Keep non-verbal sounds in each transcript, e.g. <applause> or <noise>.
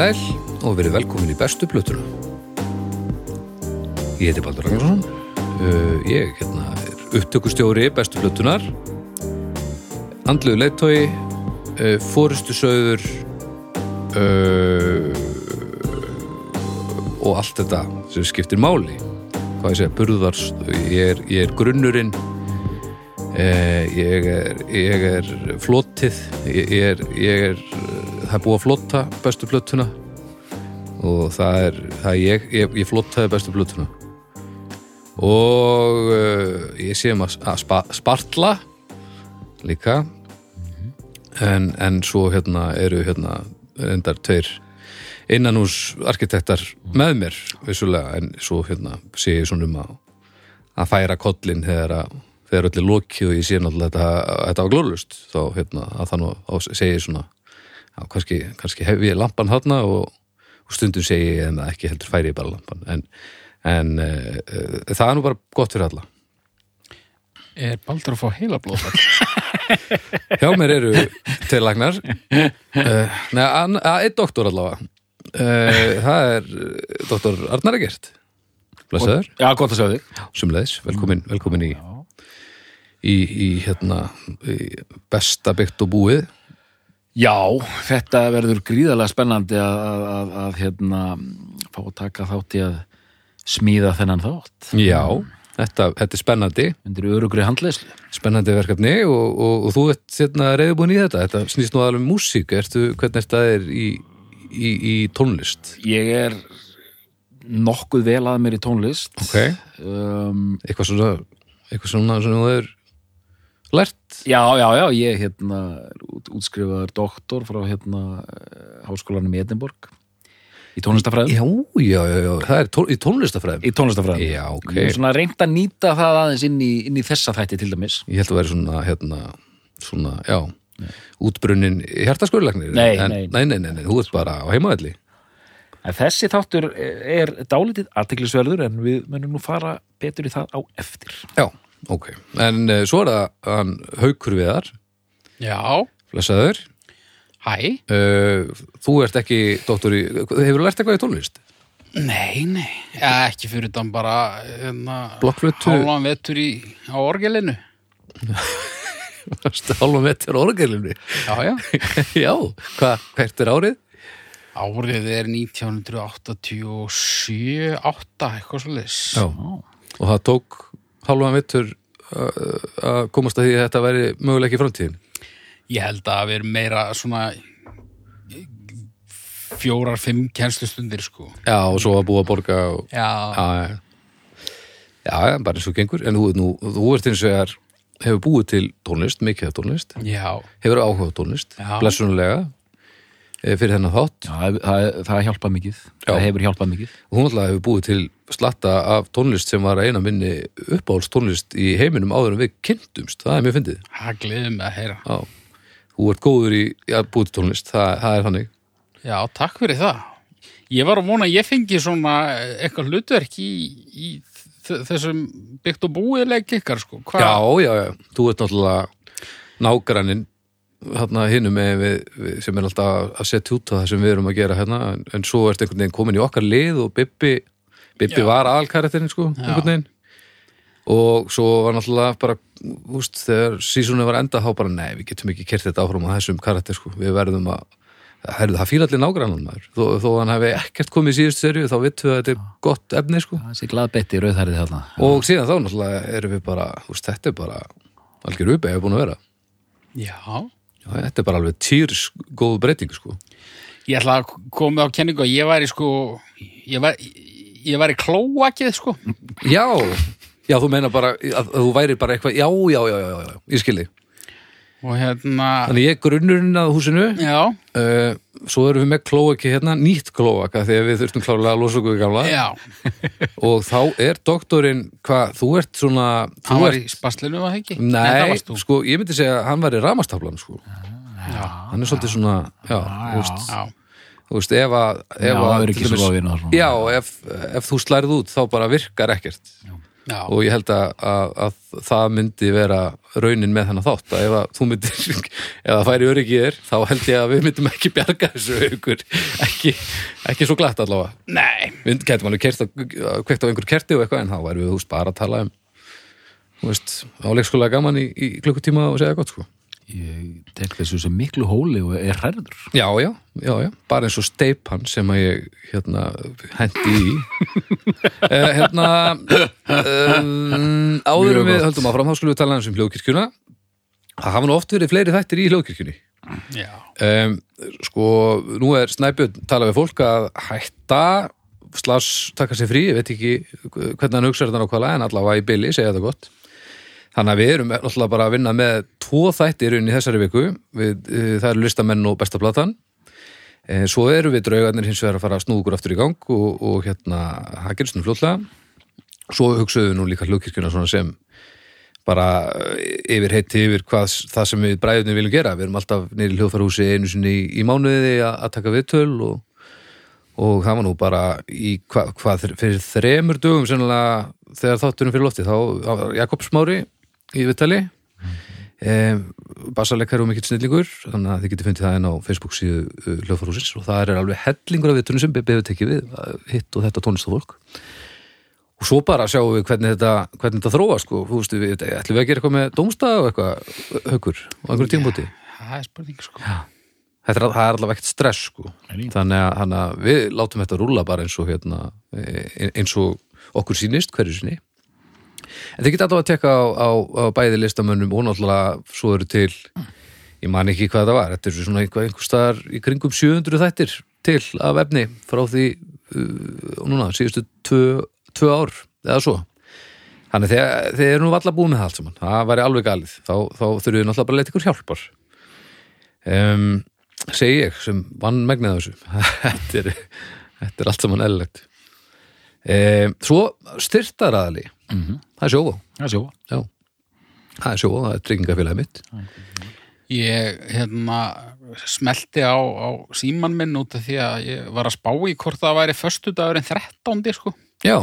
sæl og verið velkomin í bestu plötuna. Ég heiti Baldur Ragnarsson. Uh, ég hérna, er upptökustjóri bestu plötunar. Andluðu leittói, uh, fórustu söður uh, og allt þetta sem skiptir máli. Hvað ég segja, burðars, ég er, ég er grunnurinn ég er, ég er flótið ég er, ég er það er búið að flóta bestu plötuna. Og það er, það er ég, ég, ég flótaði bestu plötuna. Og uh, ég sé um að, að spa, spartla líka. En, en svo hérna eru hérna endar tveir innanús arkitektar með mér vissulega. En svo hérna sé ég svona um að að færa kollin þegar þegar öllu loki og ég sé náttúrulega þetta, þetta var glóðlust þá hérna, að þannig að segja svona já, kannski, kannski hef ég lampan þarna og, og stundum segi ég en ekki heldur færi ég bara lampan en, en e, e, það er nú bara gott fyrir alla. Er Baldur að fá heila blóðfall? <laughs> Hjá mér eru tveir lagnar uh, Nei, einn doktor allavega. Uh, Það er doktor Arnar Egert. Blessaður. Já, gott að sjá þig. Sumleðis, velkomin, velkomin í í, í hérna í besta byggt og búið Já, þetta verður gríðarlega spennandi að, að, að, að hérna, fá að taka þátt í að smíða þennan þátt. Já, þetta, þetta er spennandi Undir örugri handleyslu. spennandi verkefni og, og, og þú ert hérna reyðbúin í þetta, þetta snýst nú alveg um músík, ertu, hvernig þetta er í, í, í tónlist Ég er nokkuð vel að mér í tónlist. ok, Um, eitthvað svona eitthvað svona sem þú hefur lært já, já, já, ég hérna, er út, útskrifaður doktor frá hérna, eh, háskólanum í Edinborg í tónlistafræðum. Já, já, já, já, það er tón, í tónlistafræðum Í tónlistafræðum. Já, ok, Ég er svona reynd að nýta það aðeins inn í, inn í þessa þætti til dæmis. ég held að vera svona hérna, svona, já útbrunnin hjartaskurlagnir Nei, nei. nei, nei, nei, nei, þú ert bara á heimavelli En þessi þáttur er dálítið aðteklisverður en við munum nú fara betur í það á eftir. Já, ok, en uh, svo er það hann haukur viðar. Já, Blessaður. Hæ? Uh, Þú ert ekki doktor í Hefur lært eitthvað í tónlist? Nei, nei, ja, ekki fyrir þann bara hérna, Blokkflötu. hálfan vetur í, á orgelinu. <laughs> Hálfa metur orgelinu? Já, já, <laughs> Já, hvað, hvert er árið? árið er 1987 8, eitthvað svo leys Já, og það tók hálfa metur uh, að komast að því að þetta væri möguleik í framtíðin Ég held að við erum meira svona fjórar, fimm kennslustundir sko. Já, og svo að búa að borga og... Já, Já, já, já, bara eins og gengur. En þú, nú, þú ert eins og er hefur búið til tónlist, mikið af tónlist. Já, hefur áhuga á tónlist, blessunulega fyrir þennan þátt. Já, það, það, það hjálpað mikið. Það hefur hjálpað mikið. og hún alltaf hefur búið til slatta af tónlist sem var eina minni uppáhalds tónlist í heiminum áður en við kynntumst, það er mjög fyndið. Það gleður mig að heyra. Já, þú ert góður í að búið til tónlist, það, það er þannig. Já, takk fyrir það. Ég var að vona að ég fengi svona eitthvað hlutverk í, í þessum byggt og búiðleik ykkar sko? Já, já, já, þú ert náttúrulega nágranninn hérna við, sem er alltaf að setja út það sem við erum að gera hérna en, en svo ert einhvern veginn komin í okkar lið og Bibbi Já. var aðalkarættirinn sko, Já. einhvern veginn. Og svo var náttúrulega bara úst, þegar sísónu var enda þá bara nei, við getum ekki kert þetta áfram á þessum karættir sko, við verðum að Herðu, það fýla allir nágrannan maður. Þó, þó hann hefði ekkert komið í síðust serju þá vittum við að þetta er gott efni sko. Það sé glaðbetti rauðhærið þarna. og síðan þá náttúrulega erum við bara úst, þetta er bara algjör upp eða búin að vera. Já, Já, þetta er bara alveg týrs góð breyting sko. ég ætla að koma á kenningu að ég væri sko ég væri, ég væri klóakið sko já, já, þú meina bara að, að þú væri bara eitthvað, já, já, já, já, já, ég skilji hérna þannig ég er grunnurinn að húsinu. Já, uh, svo erum við með klóaki hérna, nýtt klóaka þegar við þurftum klárlega að losa okkur við gamla. Já, <laughs> og þá er doktorinn, hvað, þú ert svona þú hann var ert, í spaslinu var það ekki? það nei, þú. sko, ég myndi segja að hann var í ramastaflan, sko, Já, hann er svolítið svona já, þú veist, já, þú veist, ef að, ef Já, að að. Já, ef, ef þú slærið út þá bara virkar ekkert. Já. Og ég held að, að, að það myndi vera raunin með þennan þátt að ef að þú myndir <laughs> ef það færi öryggi í þér þá held ég að við myndum ekki bjarga þessu aukur ekki, ekki svo glatt allavega. Nei, við getum alveg kert að kveikt á einhver kerti og eitthvað en þá væri við veist bara að tala um þú veist, á leikskóla gaman í, í klukkutíma og segja gott sko Ég tek þessu sem miklu hóli og er hræður. Já, já, já, já, bara eins og steipan sem að ég hérna hendi í. <laughs> Eh, hérna um, áður Mjög en við höldum áfram þá skulum við tala um hljóðkirkjuna. Það hafa nú oft verið fleiri þættir í hljóðkirkjunni. Já, um, sko, nú er Snæbjörn talað við fólk að hætta slags taka sér frí, ég veit ekki hvernig hann hugsa þetta nákvæmlega en allavega í billi, segja þetta gott þannig að við erum náttúrulega bara að vinna með tvo þættir inn í þessari viku við, uh, það eru listamenn og besta platan Eh, Svo eru við draugarnir hins vegar að fara að snúða okkur aftur í gang og, og hérna, nú fljótlega. Svo hugsaðu nú líka hlugkirkjuna svona sem bara eh, yfir heiti yfir hvað það sem við bræðunni viljum gera. Við erum alltaf neyri hljóðfarhúsi einu sinni í, í mánuði að, taka viðtöl og, og það var nú bara í hva, hvað fyrir þremur dögum sennilega þegar þátturum fyrir lofti þá var Jakob Smári í viðtali. Um, bassarleikari og mikill snillingur þannig að þið getið fundið það inn á Facebook síðu uh, hljóðfarhúsins og það er alveg hellingur af viðtunum sem beðið tekið við uh, hitt og þetta tónlistafólk og svo bara sjáum við hvernig þetta, hvernig þetta þróa sko, þú veist við, ætlum við að gera eitthvað með dómstað og eitthvað haukur á einhverjum tímpúti það er spurning sko. Þetta er, það er allavega ekkert stress sko. Þannig að, að við látum þetta rúlla bara eins og hérna, e- eins og okkur sýnist hverju sinni en þið geta alltaf að tekka á, á, á bæði listamönnum og náttúrulega svo eru til ég man ekki hvað það var þetta er svona einhver, staðar í kringum 700 þættir til af efni frá því uh, núna, síðustu tvö, tvö ár eða svo. Þannig þegar þið eru nú valla búið með það allt saman það væri alveg galið, þá, þá þurfum við náttúrulega bara að leita ykkur hjálpar. Um, segi ég sem vann megnið þessu. <laughs> Þetta er, þetta er allt saman eðlilegt. Um, svo styrtaraðali Mhm. Það er sjóvá Það er sjó. já. það er sjóvá, það er tryggingafélagi mitt Ég hérna smelti á, á síman minn út af því að ég var að spá í hvort það væri föstudagurinn 13. sko. já,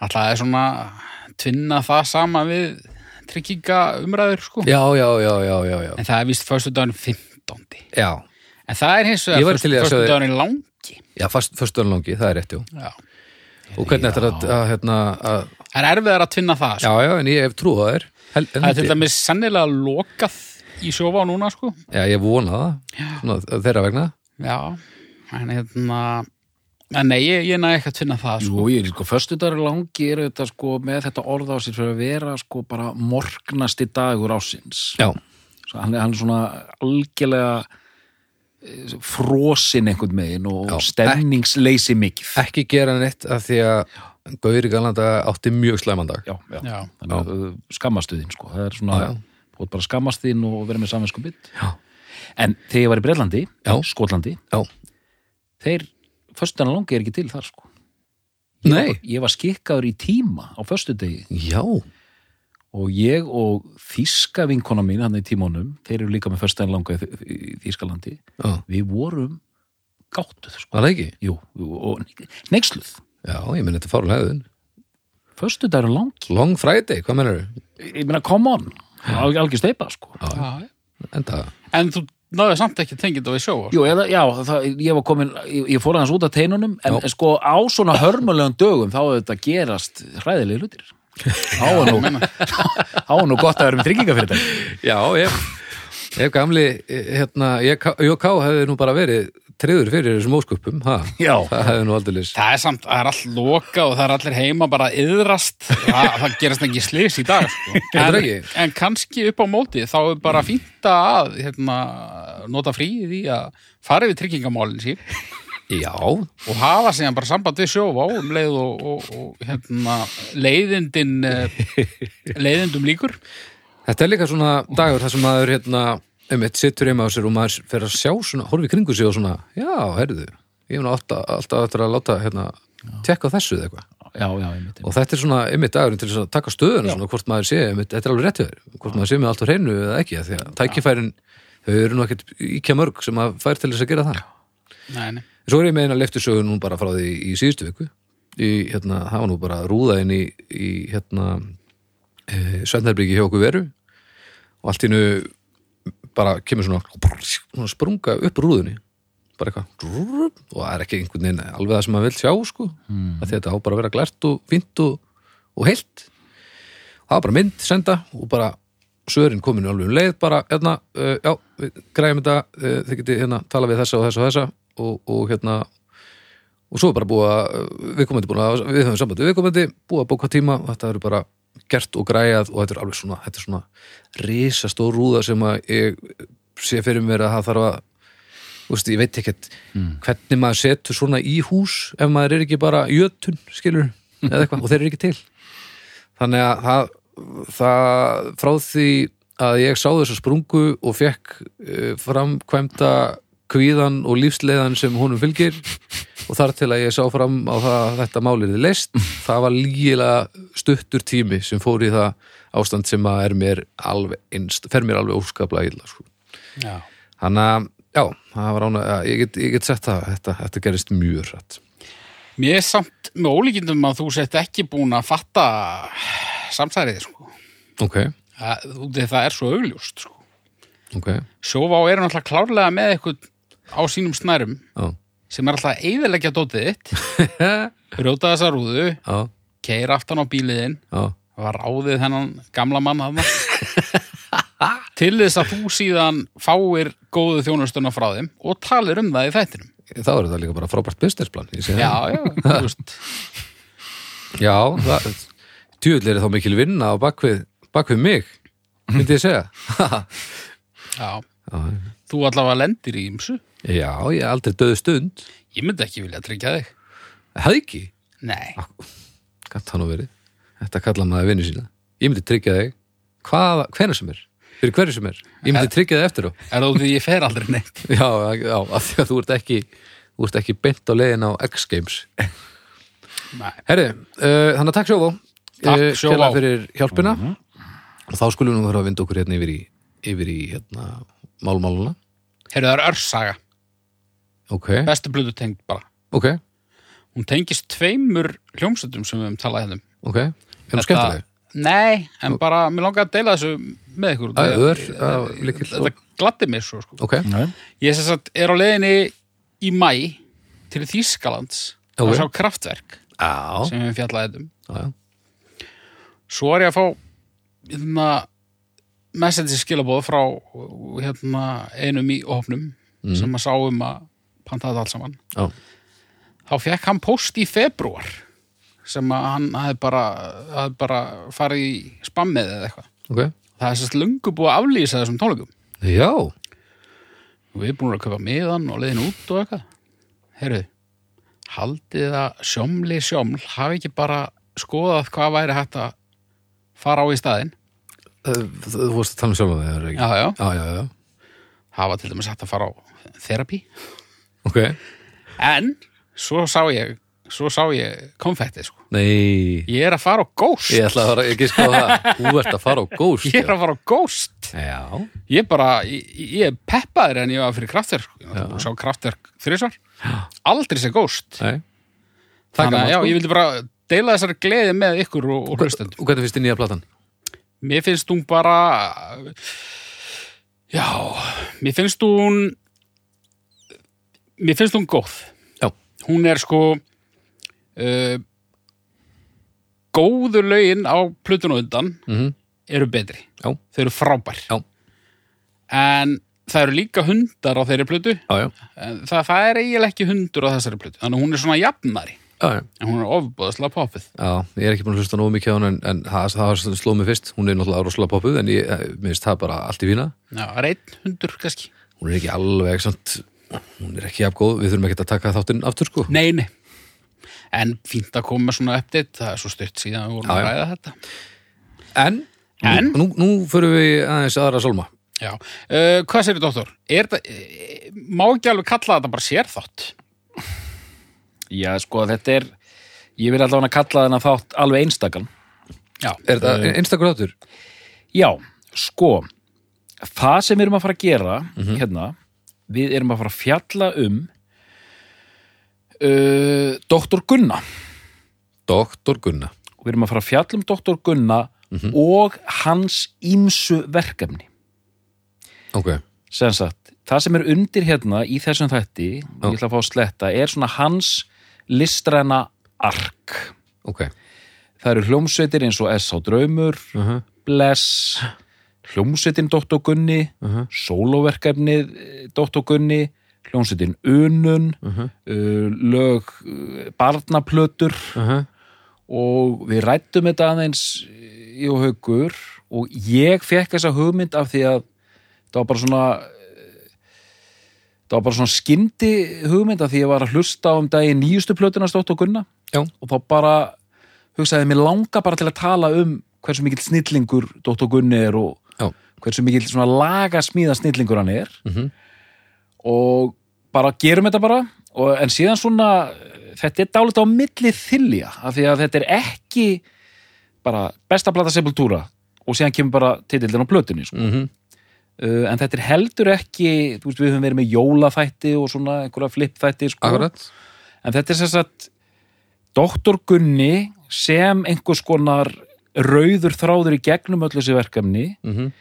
Alltaf er svona tvinna það sama við trygginga umræður sko. já, já, já, já, já, já. En það er vist föstudagurinn 15. já, En það er hins vegar væri til í að sjá þig- föstudagurinn langi. já það er rétt, jú Já. og hvernig þetta er að, að, hérna, að Það er erfiðar að tvinna það sko. já, já, en ég hef trú á þér Hel, Það er til dæmis sennilega lokað í sjófa núna sko. já, ég vona það, svona, þeirra vegna Já, en hérna en nei, ég, ég næ ekki að finna það sko. Jú, ég er sko, föstudagur langi er þetta sko með þetta orð á sér fyrir að vera sko bara morgnasti dagur ásins. já, Svo hann, er- hann er svona algjörlega eh, frosinn einhvern megin og stemningsleysi mikið. ekki gera neitt af því að Gauri Galanda átti mjög slæmandag Já, já. Já. Þannig að uh, skammastuðin sko. Það er svona, þú ert bara skammastuðin og vera með samvinsku bit. Já. En þegar ég var í Breitlandi, já, þeir, föstudagur langi er ekki til þar sko. nei, Ég var skikkaður í tíma á föstudegi já og ég og þíska vinkona mín hann í tímónum, þeir eru líka með föstudaginn langa í, Þískalandi já, við vorum gáttuð sko. var það ekki? Jú, jú, og neyksluð já, ég minn þetta fárlega hefðun föstudagur langi, Long Friday, hvað mennur þau? ég meina come on. Al- algjör steipa sko. Já. Enda, En þú náðu samt ekki tengið það við sjófa Jú, eða, já, það, ég var komin, ég, ég fór aðeins út af teinunum en, Já. en sko á svona hörmulegum dögum þá er þetta gerast hræðilegi hlutir. Þá er nú, <laughs> <laughs> þá er nú gott að vera með tryggingafyrirtæk já, ef, ef gamli hérna, ég, ég ká hefði nú bara verið treður fyrir þessum ósköpum ha? Það hefði nú aldrei list Það er samt, það er allt loka og það er allir heima bara yðrast það, það gerast ekki slis í dag sko. <laughs> En, en kannski upp á móti þá er bara fínt að hérna, nota fríið í að fara yfir tryggingamálin sín. Já, og hafa síðan bara samband við sjófa um leið og, og, og hérna, leiðindin eh, <laughs> leiðindum líkur þetta er líka svona dagur þar sem maður hérna, einmitt sittur heima á sér og maður fer að sjá svona, horfi kringu sig og svona já, heyrðu, ég hef nú alltaf, alltaf að láta hérna, tekka þessu eða eitthvað. Já, já, og þetta er svona einmitt dagurinn til að taka stöðuna svona hvort maður sé, einmitt, þetta er alveg rétt hjá þér hvort maður sé með allt á hreinu eða ekki því að tækifærin, þau eru nú ekkert íkja mörg sem að fær til þess að gera það. Nei, nei. Svo er ég með eina leftusögu nú bara frá því í síðustu viku. Í, hérna, það var nú bara rúða inn í, í hérna e, Svendherbyggi hjá okkur veru. Og allt innu bara kemur svona, svona sprunga upp rúðunni bara eitthvað og það er ekki einhvern veginn alveg það sem maður vil sjá sko, mm. þetta á bara að vera glært og fínt og, og heilt það var bara mynd senda og bara svörin kominu alveg um leið bara, hérna, uh, já, við græjum þetta uh, þið getið hérna, tala við þessa og þessa og þessa og, og hérna og svo er bara búið að, við komandi búin að við höfum sambandi við komandi, búið að bóka tíma og þetta eru bara gert og græjað og þetta er alveg svona, þetta er svona risastór rúða sem að ég sé fyrir mér að það þarf að Úst, ég veit ekkert hvernig maður setur svona í hús ef maður er ekki bara jötun, skilur, eða eitthvað og þeir eru ekki til. Þannig að það, það frá því að ég sá þessa sprungu og fekk uh, framkvæmda kvíðan og lífsleiðan sem honum fylgir og þar til að ég sá fram á það að þetta málið er leist það var lígilega stuttur tími sem fór í það ástand sem að er mér alveg innst, fer mér alveg óskaplega illa sko. Þannig að já, það var ána, ja, ég get, ég get sett það þetta, þetta gerist mjög rætt Mér er samt með ólíkindum að þú sett ekki búin að fatta samsærið, sko. ok, Það, það er svo augljóst, sko. ok, Sjóvá er náttúrulega klárlega með eitthvað á sínum snærum já sem er alltaf að eyðileggja dótið þitt, <laughs> rjóta þessa rúðu, já, keira aftan á bíliðinn, var ráðið þennan gamla mann <laughs> til þess að þú síðan fáir góðu þjónustuna frá þeim og talir um það í þættinum. þá er þetta líka bara frábært businessplan Já, það. já, <laughs> þú veist. já, það tjúvill er þá mikil vinna á bakvið, bakvið mig myndi ég segja. Já, já, þú allavega lendir í ymsu. Já, ég er aldrei döðu stund. Ég myndi ekki vilja tryggja þig. hefði ekki, Nei. gætt hann að verið. Þetta kalla maður vinnu sína. Ég myndi tryggja þig, hvað, hvernig sem er. Fyrir hverju sem er, ég myndi tryggja þig eftir á. Er það því ég fer aldrei neitt? <laughs> já, já, af því að þú ert ekki þú ert ekki beint á leiðin á X-Games Nei. Herri, uh, þannig að takk Sjóvá. Takk, Eh, Sjóvá. kærlega fyrir hjálpina. Og þá skulum við að vinda okkur hérna yfir í yfir í hérna málmáluna. Heyrðu, það er örsaga. Ok, Bestu blödu tengd bara. ok, Hún tengist tveimur hljómsveitum sem við höfum talað hérna um. ok er það skemmtileg? Nei, en bara, mér langar að deila þessu með ykkur. Þetta- gladdi mig svo, sko. Ég sem sagt er á leiðinni í mæ til Þýskalands að sjá kraftverk já, sem við fjallaði um. já, já. Svo er ég að fá hérna, message skilabóð frá hérna, einum í hópnum sem að sá um að panta þetta allt saman. já. Þá fekk hann post í februar sem að hann hafði bara, hafði bara farið í spammið eða eitthvað. ok, Það er sérst lungu búið að aflýsa þessum tónleikum. já Og við erum búin að köpa miðan og leiðin út og eitthvað. Heyrðu, haldið að sjómli sjóml hafi ekki bara skoðað hvað væri hægt að fara á í staðinn. þú vorst að tala um það, er það ekki? Já, já. já, já, já, Hafa til dæmis hægt að fara á therapy. Ok En, svo sá ég, svo sá ég konfettið, sko. nei, Ég er að fara á Ghost. ég ætla að fara ekki sko það þú ert að fara á Ghost Ég er að fara á Ghost. já, Ég bara, ég, ég peppaður en ég var fyrir kraftverk. Ég var búin að sjá kraftverk þrísvar. Aldrei sé Ghost. nei Þannig að, já, sko. ég vildi bara deila þessari gleði með ykkur og, og hlustendur. og hvernig finnst þið nýja platan? Mér finnst hún bara Já Mér finnst hún Mér finnst hún góð. Já. Hún er sko uh, Góðu lögin á plötun og undan Mm eru betri. Já. Þau eru frábær. Já. En það eru líka hundar á þeirri en það, það er eiginlega ekki hundur á þessari plötu. Þannig hún er svona jafnari. Já, já. En hún er ofbúðaslega popið Já, ég er ekki búin að hlusta nógu mikið á hann en, en það, það var slóð mig fyrst, hún er náttúrulega rosalega poppuð en ég eh, mér finnst það bara allt í fína. Já, einn hundur kannski. Hún er ekki alveg samt, hún er ekki jafn góð, við þurfum ekki að taka þáttinn aftur sko Nei, nei. En fínt að koma með svona update, það er svo stutt síðan við vorum að ræða þetta. En, En? Nú, nú förum við aðeins aðra sólma Já. Uh, hvað sér doktor? Er þetta, uh, má ekki alveg kalla þetta bara sérþátt? Já, sko, þetta er ég vil allavega kalla þennan þátt alveg einstakann Já. Er þetta einstakur þáttur? Já, sko það sem við erum að fara að gera hérna, við erum að fara að fjalla um uh, Doktor Gunna Doktor Gunna og við erum að fara að fjalla um Dr. Gunna og hans ímsu verkefni Ok, sem sagt, það sem er undir hérna í þessum þætti, Já. ég ætla að fá að sletta er svona hans listræna ark ok það eru hljómsveitir eins og S.A. Draumur uh -huh. Bless hljómsveitin Dr. Gunni Uh -huh. sólóverkefnið eh, Dr. Gunni hljómsveitin Unun Uh -huh. uh, lög uh, barnaplötur Uh -huh. og við rættum þetta aðeins í og haugur og ég fekk þessa hugmynd af því að það var bara svona eh, það var bara svona skyndi hugmynd af því ég var að hlusta um daginn nýjustu plötuna stótt og gunna Já. og þá bara hugsaði mér langa bara til að tala um hversu mikill snillingur Dr. Gunni er og Já. hversu mikill svona lagasmíða snillingur hann er Mhm. og bara gerum þetta bara og, en síðan svona þetta er dálítið á milli þylja af því að þetta er ekki bara besta plata sepultúra og síðan kemur bara titillin á plötunni sko. Mm uh, en þetta er heldur ekki þú veist við höfum verið með jólaþætti og svona einhverja flippþætti sko. En þetta er sagt Doktor Gunni sem einhvers konar rauður þráður í gegnum öll þessi verkefni mm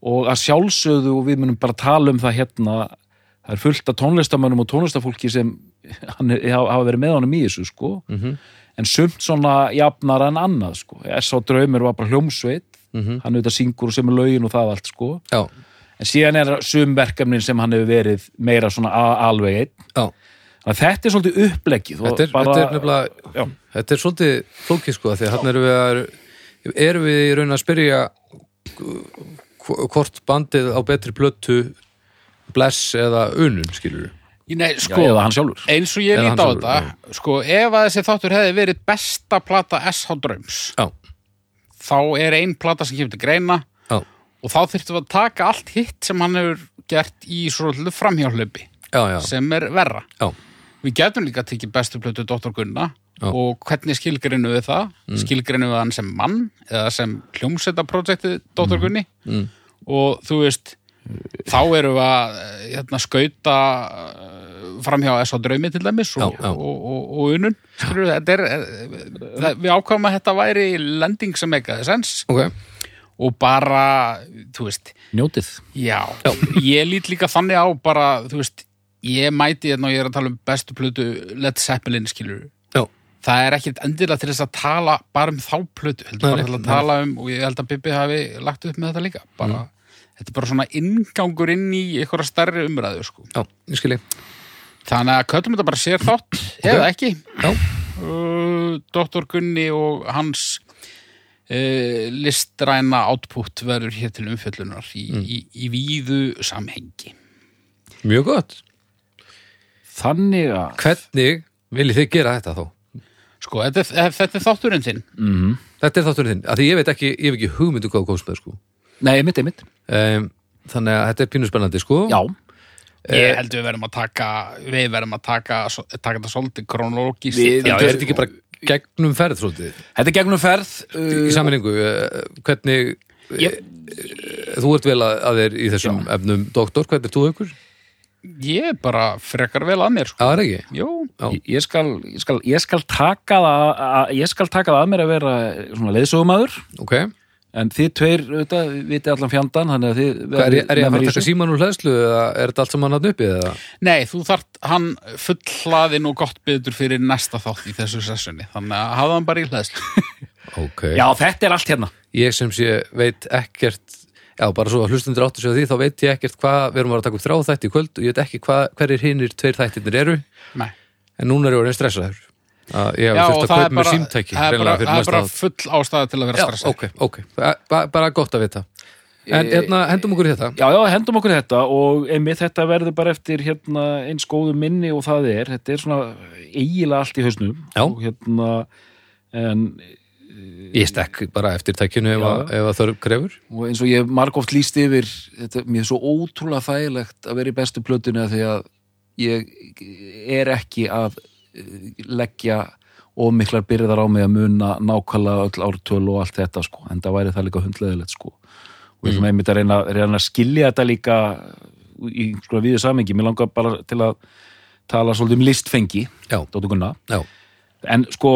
og að sjálfsögðu og við munum bara tala um það hérna það er fullt af tónlistamönnum og tónlistafólki sem <laughs> hann, er- hafa verið með honum í þessu sko. -hmm. en sumt svona jafnara en annað sko. S.A. Draumur var bara hljómsveit. Mm hann auðvitað syngur og sem er lögin og það allt sko. Já, en síðan er sum verkefnin sem hann hefur verið meira svona alveg einn. Já. Þannig að þetta er svolítið uppleggið og Þetta er, bara, þetta er nefnilega já, Þetta er svolítið flókið sko því að hann erum við að erum við í raun að spyrja hv- hvort bandið á betri plötu bless eða unun skilur Nei, já, sko, eða hann sjálfur eins og ég hann á sjálfur, þetta sko, ef að þessi þáttur hefði verið besta plata S.H. Dröms Já, þá er ein plata sem kemur til greina já, og þá þyrftum við að taka allt hitt sem hann hefur gert í já, já, sem er verra já. við getum líka tekið bestu plötu Dr. Gunna Já. og hvernig skilgrinu við það mm. skilgrinu við hann sem mann eða sem hljómsveita projektið Dr. Gunni mm. og þú veist þá erum við að hérna, skauta eh, framhjá S.A. Draumi til dæmis og, Já, já. og, og, og unun þetta er, eh, við ákvæmum að þetta væri lending sem eitthvað sens Ok, og bara, þú veist njótið Já, ég lít líka þannig á bara, þú veist, ég mæti hérna og ég er að tala um bestu plötu Led Zeppelin, skilur já, það er ekkit endilega til þess að tala bara um þá plötu, heldur bara til að tala um og ég held að Bibi hafi lagt upp með þetta líka. Bara, þetta er bara svona ingangur inn í einhverja stærri umræðu, sko. Já, ég skilji þannig að köttum þetta bara sér þátt eða ekki? Já, uh, Dr. Gunni og hans uh, listræna output verður hér til umfjöllunar í, Mm. í, í víðu samhengi. Mjög gott. Þannig að Hvernig viljið þið gera þetta þá? Sko, þetta er, þetta er þátturinn þinn. mm Þetta er þátturinn þinn, af því ég veit ekki, ég hef ekki hugmyndu hvað þú komst með sko. Nei, mitt, mitt, um, Þannig að þetta er pínu spennandi sko. Já. Ég held við verðum að taka, við verðum að taka, taka þetta svolítið kronológist. Við- Já, Þetta er þetta ekki bara gegnum ferð svolítið? Þetta er gegnum ferð í uh, sammenningu, uh, hvernig Ég- uh, þú ert vel að, að þér í þessum efnum. Doktor, hvernig er þú ykkur? Ég er bara frekar vel að mér, sko. Það er ekki Jú, ég, ég, skal, ég, skal, ég skal taka það að, ég skal taka það að mér að vera svona leiðsögumadur Ok, en þið tveir, auðvitað, viti allan fjandan þannig að þið Hvað, er, er ég að fara að í taka þessu. síman úr hlæðslu eða er þetta allt saman að uppi eða? nei, þú þart hann fullhlaðin og gott byður fyrir næsta þátt í þessu sessjoni. Þannig að hafa hann bara í hlæðslu. <laughs> Ok, já, þetta er allt hérna ég sem sé veit ekkert Já, bara svo að hlustundur áttu sig á því, þá veit ég ekkert hvað, við erum að taka upp þrá þætti í kvöld og ég veit ekki hvað, hverjir hinnir tveir þættirnir eru, Nei. en núna er ég orðin stressaður. Að ég hef þurft að kaupa mér símtæki, það er bara, það er bara full ástæða til að vera Já, stressað. ok, ok, bara, bara gott að vita. En hérna, hendum okkur þetta. já, já, hendum okkur þetta og einmitt þetta verður bara eftir hérna, eins góðu minni og það er þetta er svona eiginlega allt í hausnum og hérna en Ég stekk bara eftir tækinu ef, ef að þörf krefur. og eins og ég margóft líst yfir þetta, mér er svo ótrúlega þægilegt að vera í bestu plötunni af því að ég er ekki að eh, leggja og miklar byrðar á mig að muna nákvæmlega öll ártöl og allt þetta sko, en það væri það líka hundleðilegt sko. Og við ætlum einmitt að reyna, reyna að skilja þetta líka í sko viðu samengi, mér langar bara til að tala svolítið um listfengi Já, Dóttur Gunna. Já, en sko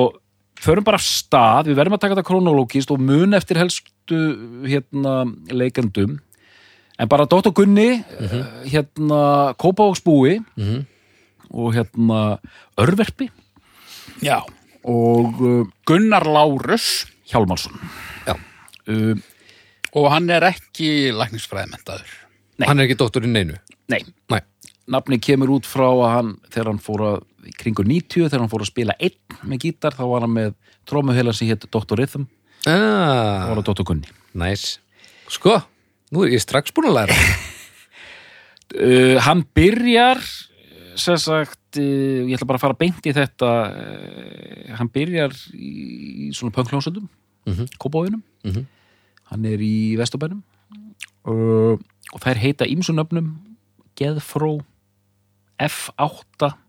förum bara af stað, við verðum að taka þetta kronológist og mun eftir helstu hérna leikandum en bara Dóttar Gunni mm hérna Kópavogsbúi Mhm. og hérna Örverpi Já. og uh, Gunnar Lárus Hjálmarsson Já. uh, og hann er ekki læknisfræðimentaður. Nei. Hann er ekki dóttur í neinu Nei, Nei, nafni kemur út frá að hann þegar hann fór að í kringu 90 þegar hann fór að spila einn með gítar þá var hann með trómuheila sem hétt Dr. Rhythm ah, var það Dr. Gunni næs Sko, nú er ég strax búin að læra <laughs> uh, hann byrjar sem sagt uh, ég ætla bara að fara beint í þetta uh, hann byrjar í, í svona pönkljónsöndum mm. -hmm. Mhm. hann er í Vesturbænum uh, og þær heita ímsunöfnum Geðfró F8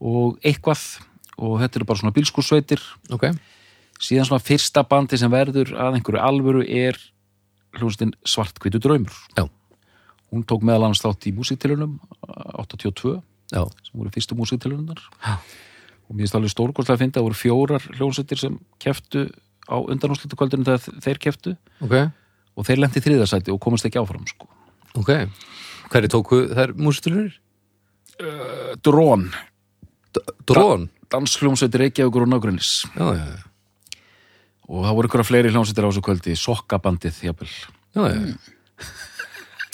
og eitthvað. Og þetta eru bara svona bílskursveitir Ok, síðan svona fyrsta bandi sem verður að einhverju alvöru er hljónstinn Svartkvítu draumur. Já. hún tók meðal annars þátt í músiktilunum 82 já, sem voru fyrstu músiktilunar og mér finnst alveg stórkostlega að finna það voru fjórar hljónsettir sem keftu á undanúslutu kvöldinu þegar þeir keftu ok, og þeir lendi í þriðasæti og komast ekki áfram sko. ok. Hverju tóku þær músitulunir? Drón, Drón? dansljónsveitir Reykjavíkur og nágrunnis Já, já, já, og það voru ykkur fleiri hljónsettir á þessu kvöldi sokkabandið jafnvel. Já, já.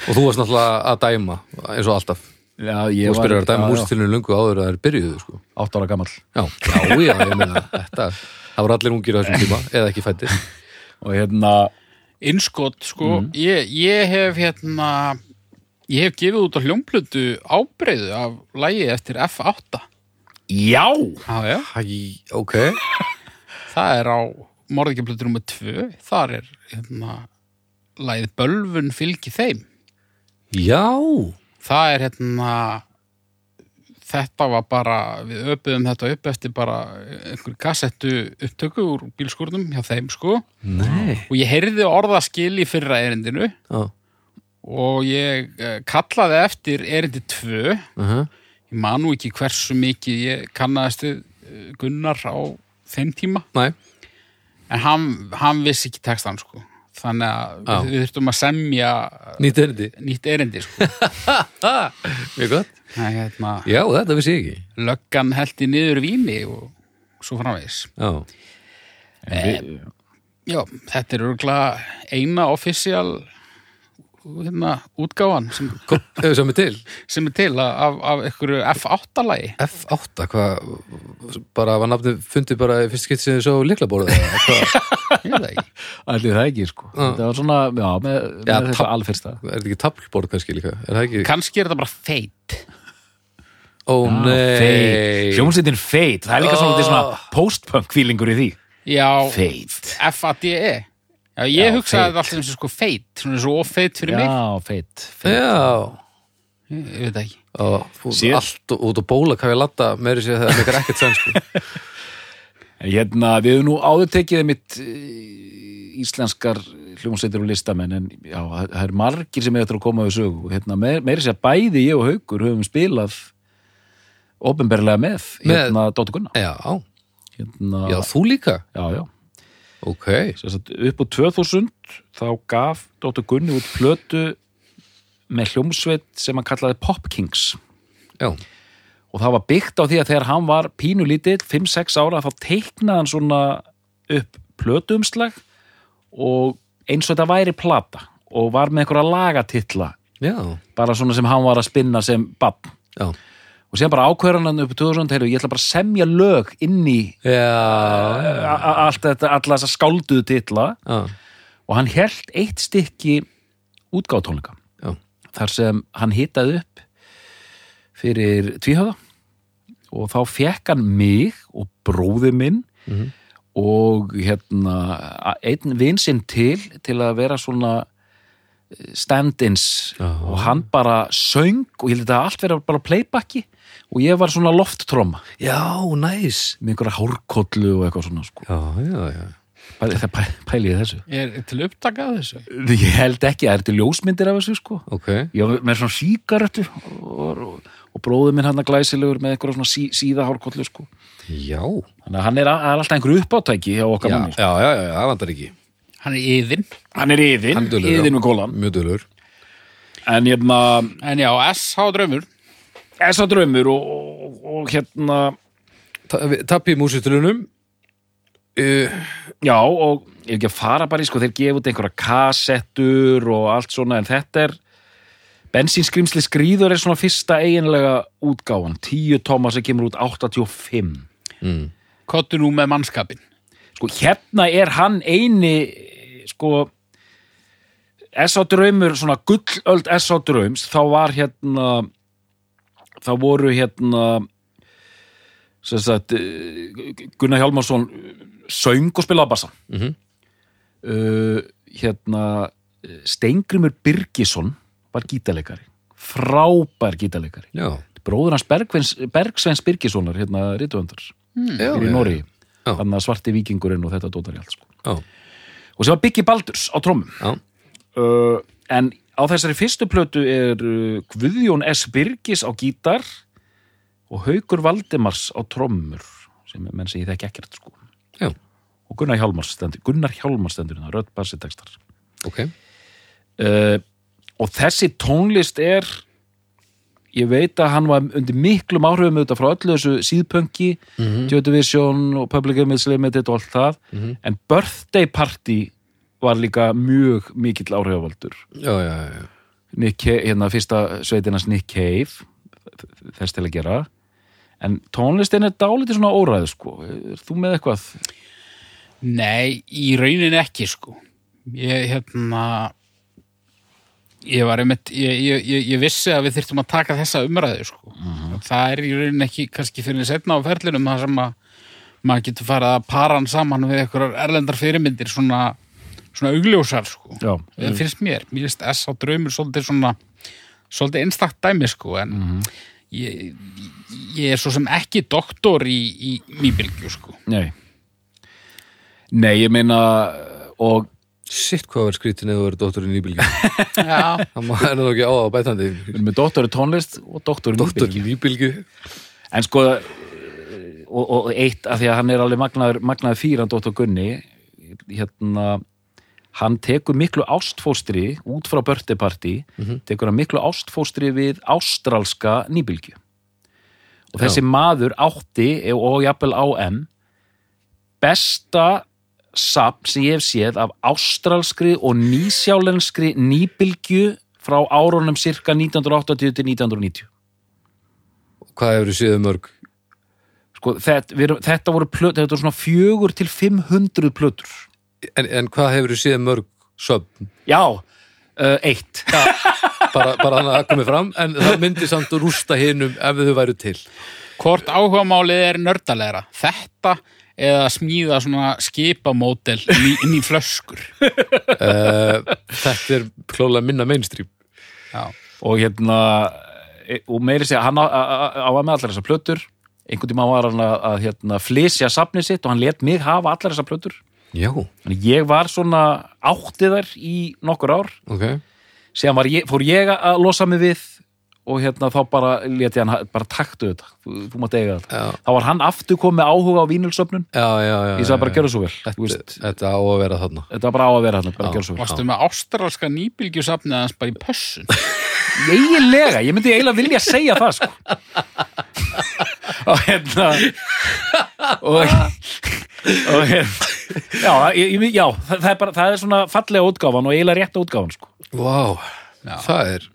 Og þú varst náttúrulega að dæma eins og alltaf. Já, Þú byrjar að dæma músitulunir lungu áður að þær byrjuðu sko. átt ára gamall. Já, já, já, ég meina þetta Það voru allir ungir á þessum tíma eða ekki fættir <laughs> og hérna Innskot, sko, ég, ég hef hérna ég hef gefið út á hljómplötu ábreyðu af lægi eftir F8 Já! Já, já, Hæ, ok. <laughs> Það er á morðingjaplötu nummer 2 þar er hérna lægið Bölvun fylgi þeim. Já, það er hérna þetta var bara við öpuðum þetta upp eftir bara einhver kassettu upptöku úr bílskúrnum hjá þeim sko. Nei. Og ég heyrði orðaskil í fyrra erindinu. Já, og ég eh, kallaði eftir erindi 2 uh -huh. Ég man nú ekki hversu mikið ég kannaðist við eh, Gunnar á þeim tíma. Næ, en hann, hann vissi ekki textan sko. Þannig að Já. við, þurftum að semja nýtt erindi. nýtt erindi sko. <laughs> Mjög gott. Er hérna, Já, þetta vissi ég ekki. löggan heldi niður víni og svo framvegis. Já, við, já, þetta er örgulega eina offisíal hérna, útgáfan sem, sem er til? sem er til af, af einhverju F8-lagi F8, hvað bara var nafnið fundið bara í fyrst skitt sem þið svo líkla bóruð það allir það ekki sko. Já. þetta var svona, já, með, Já, með tab- alfyrsta. Er þetta ekki tablborð kannski líka? Er það ekki? kannski er þetta bara feit. Ó nei. hljómsveitin feit, það er líka Oh. svona post-punk feelingur í því. Já, feit. F-A-D-E já, ég Já, hugsaði feit. þetta alltaf eins og sko feit svona svo ofeit fyrir mig já, feit, feit. Já ég, ég veit það ekki Ó, þú, Sér- Allt út á bóla kann ég latta meiri sér það er meikar ekkert senn sko. <laughs> En hérna, við hefum nú áður tekið mitt íslenskar hljómsveitir og listamenn en já, það það er margir sem er eftir að koma við sögu og hérna, meir, meiri sér bæði ég og Haukur höfum spilað ofinberlega með, Með- hérna Dóttur Gunna Já, hérna, já, þú líka já, já. Ok, Sagt, upp á 2000 þá gaf Dóttur Gunni út plötu með hljómsveit sem hann kallaði Pop Kings. Já, og það var byggt á því að þegar hann var pínulítill, 5-6 ára, þá teiknaði hann svona upp plötuumslag og eins og þetta væri plata og var með einhverja lagatitla. Já, bara svona sem hann var að spinna sem bann já og síðan bara ákveður hann upp á 2000 heyrðu, ég ætla bara að semja lög inn í Já, a- a- allt þetta, alla þessa skálduðu titla. Já, og hann held eitt stykki útgáðtónleika já, þar sem hann hitaði upp fyrir tvíhöða og þá fekk hann mig og bróði minn Mhm. og hérna einn vinsinn til til að vera svona eh, stand-ins. Og hann bara söng og ég held að allt vera bara playbacki og ég var svona lofttróma já, næs með einhverja hárkollu og eitthvað svona sko. Já, já, já. Pæli- það pæ, pæli ég þessu. Er til upptaka af þessu? Ég held ekki, það er til ljósmyndir af þessu sko. Ok, ég var með svona sígarettu og, og, og bróður minn hann að glæsilegur með einhverja svona sí, síða hárkollu sko. Já, þannig að hann er, að, er alltaf einhverju uppáttæki hjá okkar sko. já, já, já, það vantar ekki. Hann er yðin. hann er yðin, yðin með kólan Mjög dölur en hérna, En já, SH draumur. Þessa draumur og, og, og hérna Tappi í músitulunum uh, já, og ég ekki að fara bara í sko, þeir gefa út einhverja kassettur og allt svona, en þetta er bensínskrimsli skrýður er svona fyrsta eiginlega útgáfan 10 tóma sem kemur út 85 mm. Kottu nú með mannskapin. sko hérna er hann eini sko S.A. Draumur, svona gullöld S.A. Draums, þá var hérna þá voru hérna sem sagt Gunnar Hjálmarsson söng og spilaði bassa. Mhm. uh, hérna Steingrimur Birgisson var gítarleikari. Frábær gítarleikari. Já, bróður hans Bergvens, Bergsveins Birgissonar hérna rituöndar já, fyrir í Nóri að svarti vikingurinn og þetta dótar í allt sko. já, og sem var Biggi Baldurs á trómum já. uh, en á þessari fyrstu plötu er uh, Guðjón S. Birgis á gítar og Haukur Valdimars á trómur sem menn sem ég þekki ekkert sko. Já. og Gunnar Hjálmars stendur Gunnar Hjálmars stendur hérna, rödd bassi textar ok uh, og þessi tónlist er ég veit að hann var undir miklum áhrifum auðvitað frá öllu þessu síðpönki Mhm. Joy Division og Public Image Limited og allt það Mhm. en Birthday Party var líka mjög mikill áhrifavaldur Já, já, já, Nick Cave, hérna fyrsta sveitinans Nick Cave þess til að gera en tónlistin er dálítið svona óræð sko, er þú með eitthvað? Nei, í raunin ekki, sko. Ég, hérna, ég var einmitt, ég, ég, ég, ég vissi að við þyrftum að taka þessa umræðu, sko. Það er í raunin ekki kannski fyrir setna á ferlinum það sem að maður getur farið að para hann saman við einhverjar erlendar fyrirmyndir svona, svona augljósar, sko. Já, Það finnst mér, mér finnst S á draumur svolítið svona, svolítið einstakt dæmi, sko, en ég, ég er svo sem ekki doktor í, í mýbylgju, sko. nei. Nei, ég meina og Sitt hvað var skrítin eða þú verið dótturinn í bylgi <laughs> Já, Það má er það ekki á það bætandi. Við erum með doktor í tónlist og doktor í Dótturinn í bylgi En sko og, og eitt af því að hann er alveg magnaður, magnaður fýran Dóttor Gunni hérna hann tekur miklu ástfóstri út frá Birthday Party tekur hann miklu ástfóstri við ástralska nýbylgju. Og þessi maður átti og jafnvel á M besta sapn sem ég hef séð af ástralskri og nýsjálenskri nýbylgju frá árunum cirka 1980 til 1990 Hvað hefur þú séð um mörg? sko, þetta, við, þetta voru plötur, þetta voru svona fjögur til 500 plötur En, en hvað hefur þú séð mörg söfn? já, uh, eitt. Bara, bara þannig að það komið fram En það myndi samt að rústa hinum ef þau væru til. Hvort áhugamálið er nördalegra þetta eða smíða svona skipamódel inn í, inn í flöskur? Uh, Þetta er klólega minna mainstream. Já, og hérna e- og meiri segja, hann á, á, á- að með allar þessar plötur. Einhvern tíma var hann að, að hérna, flysja safnið sitt og hann let mig hafa allar þessar plötur. Já, ég var svona áttið þær í nokkur ár. Ok. Síðan var ég, fór ég að losa mig við og hérna þá bara let ég hann ha- bara taktu þetta, þú, mátt eiga þetta. Já, þá var hann aftur komið áhuga á vínulsöfnun já, já, já ég sagði bara já, gjörðu svo vel þú Þetta, þetta á að vera þarna. Þetta var bara á að vera vel varstu með ástralska nýbylgjusafnið hans bara í pössun? <laughs> Eiginlega, ég myndi eiginlega vilja segja það sko. Og hérna og, og hérna já, ég, já það, er bara, það er svona fallega útgáfan og eiginlega rétta útgáfan sko. Vá, Já. það er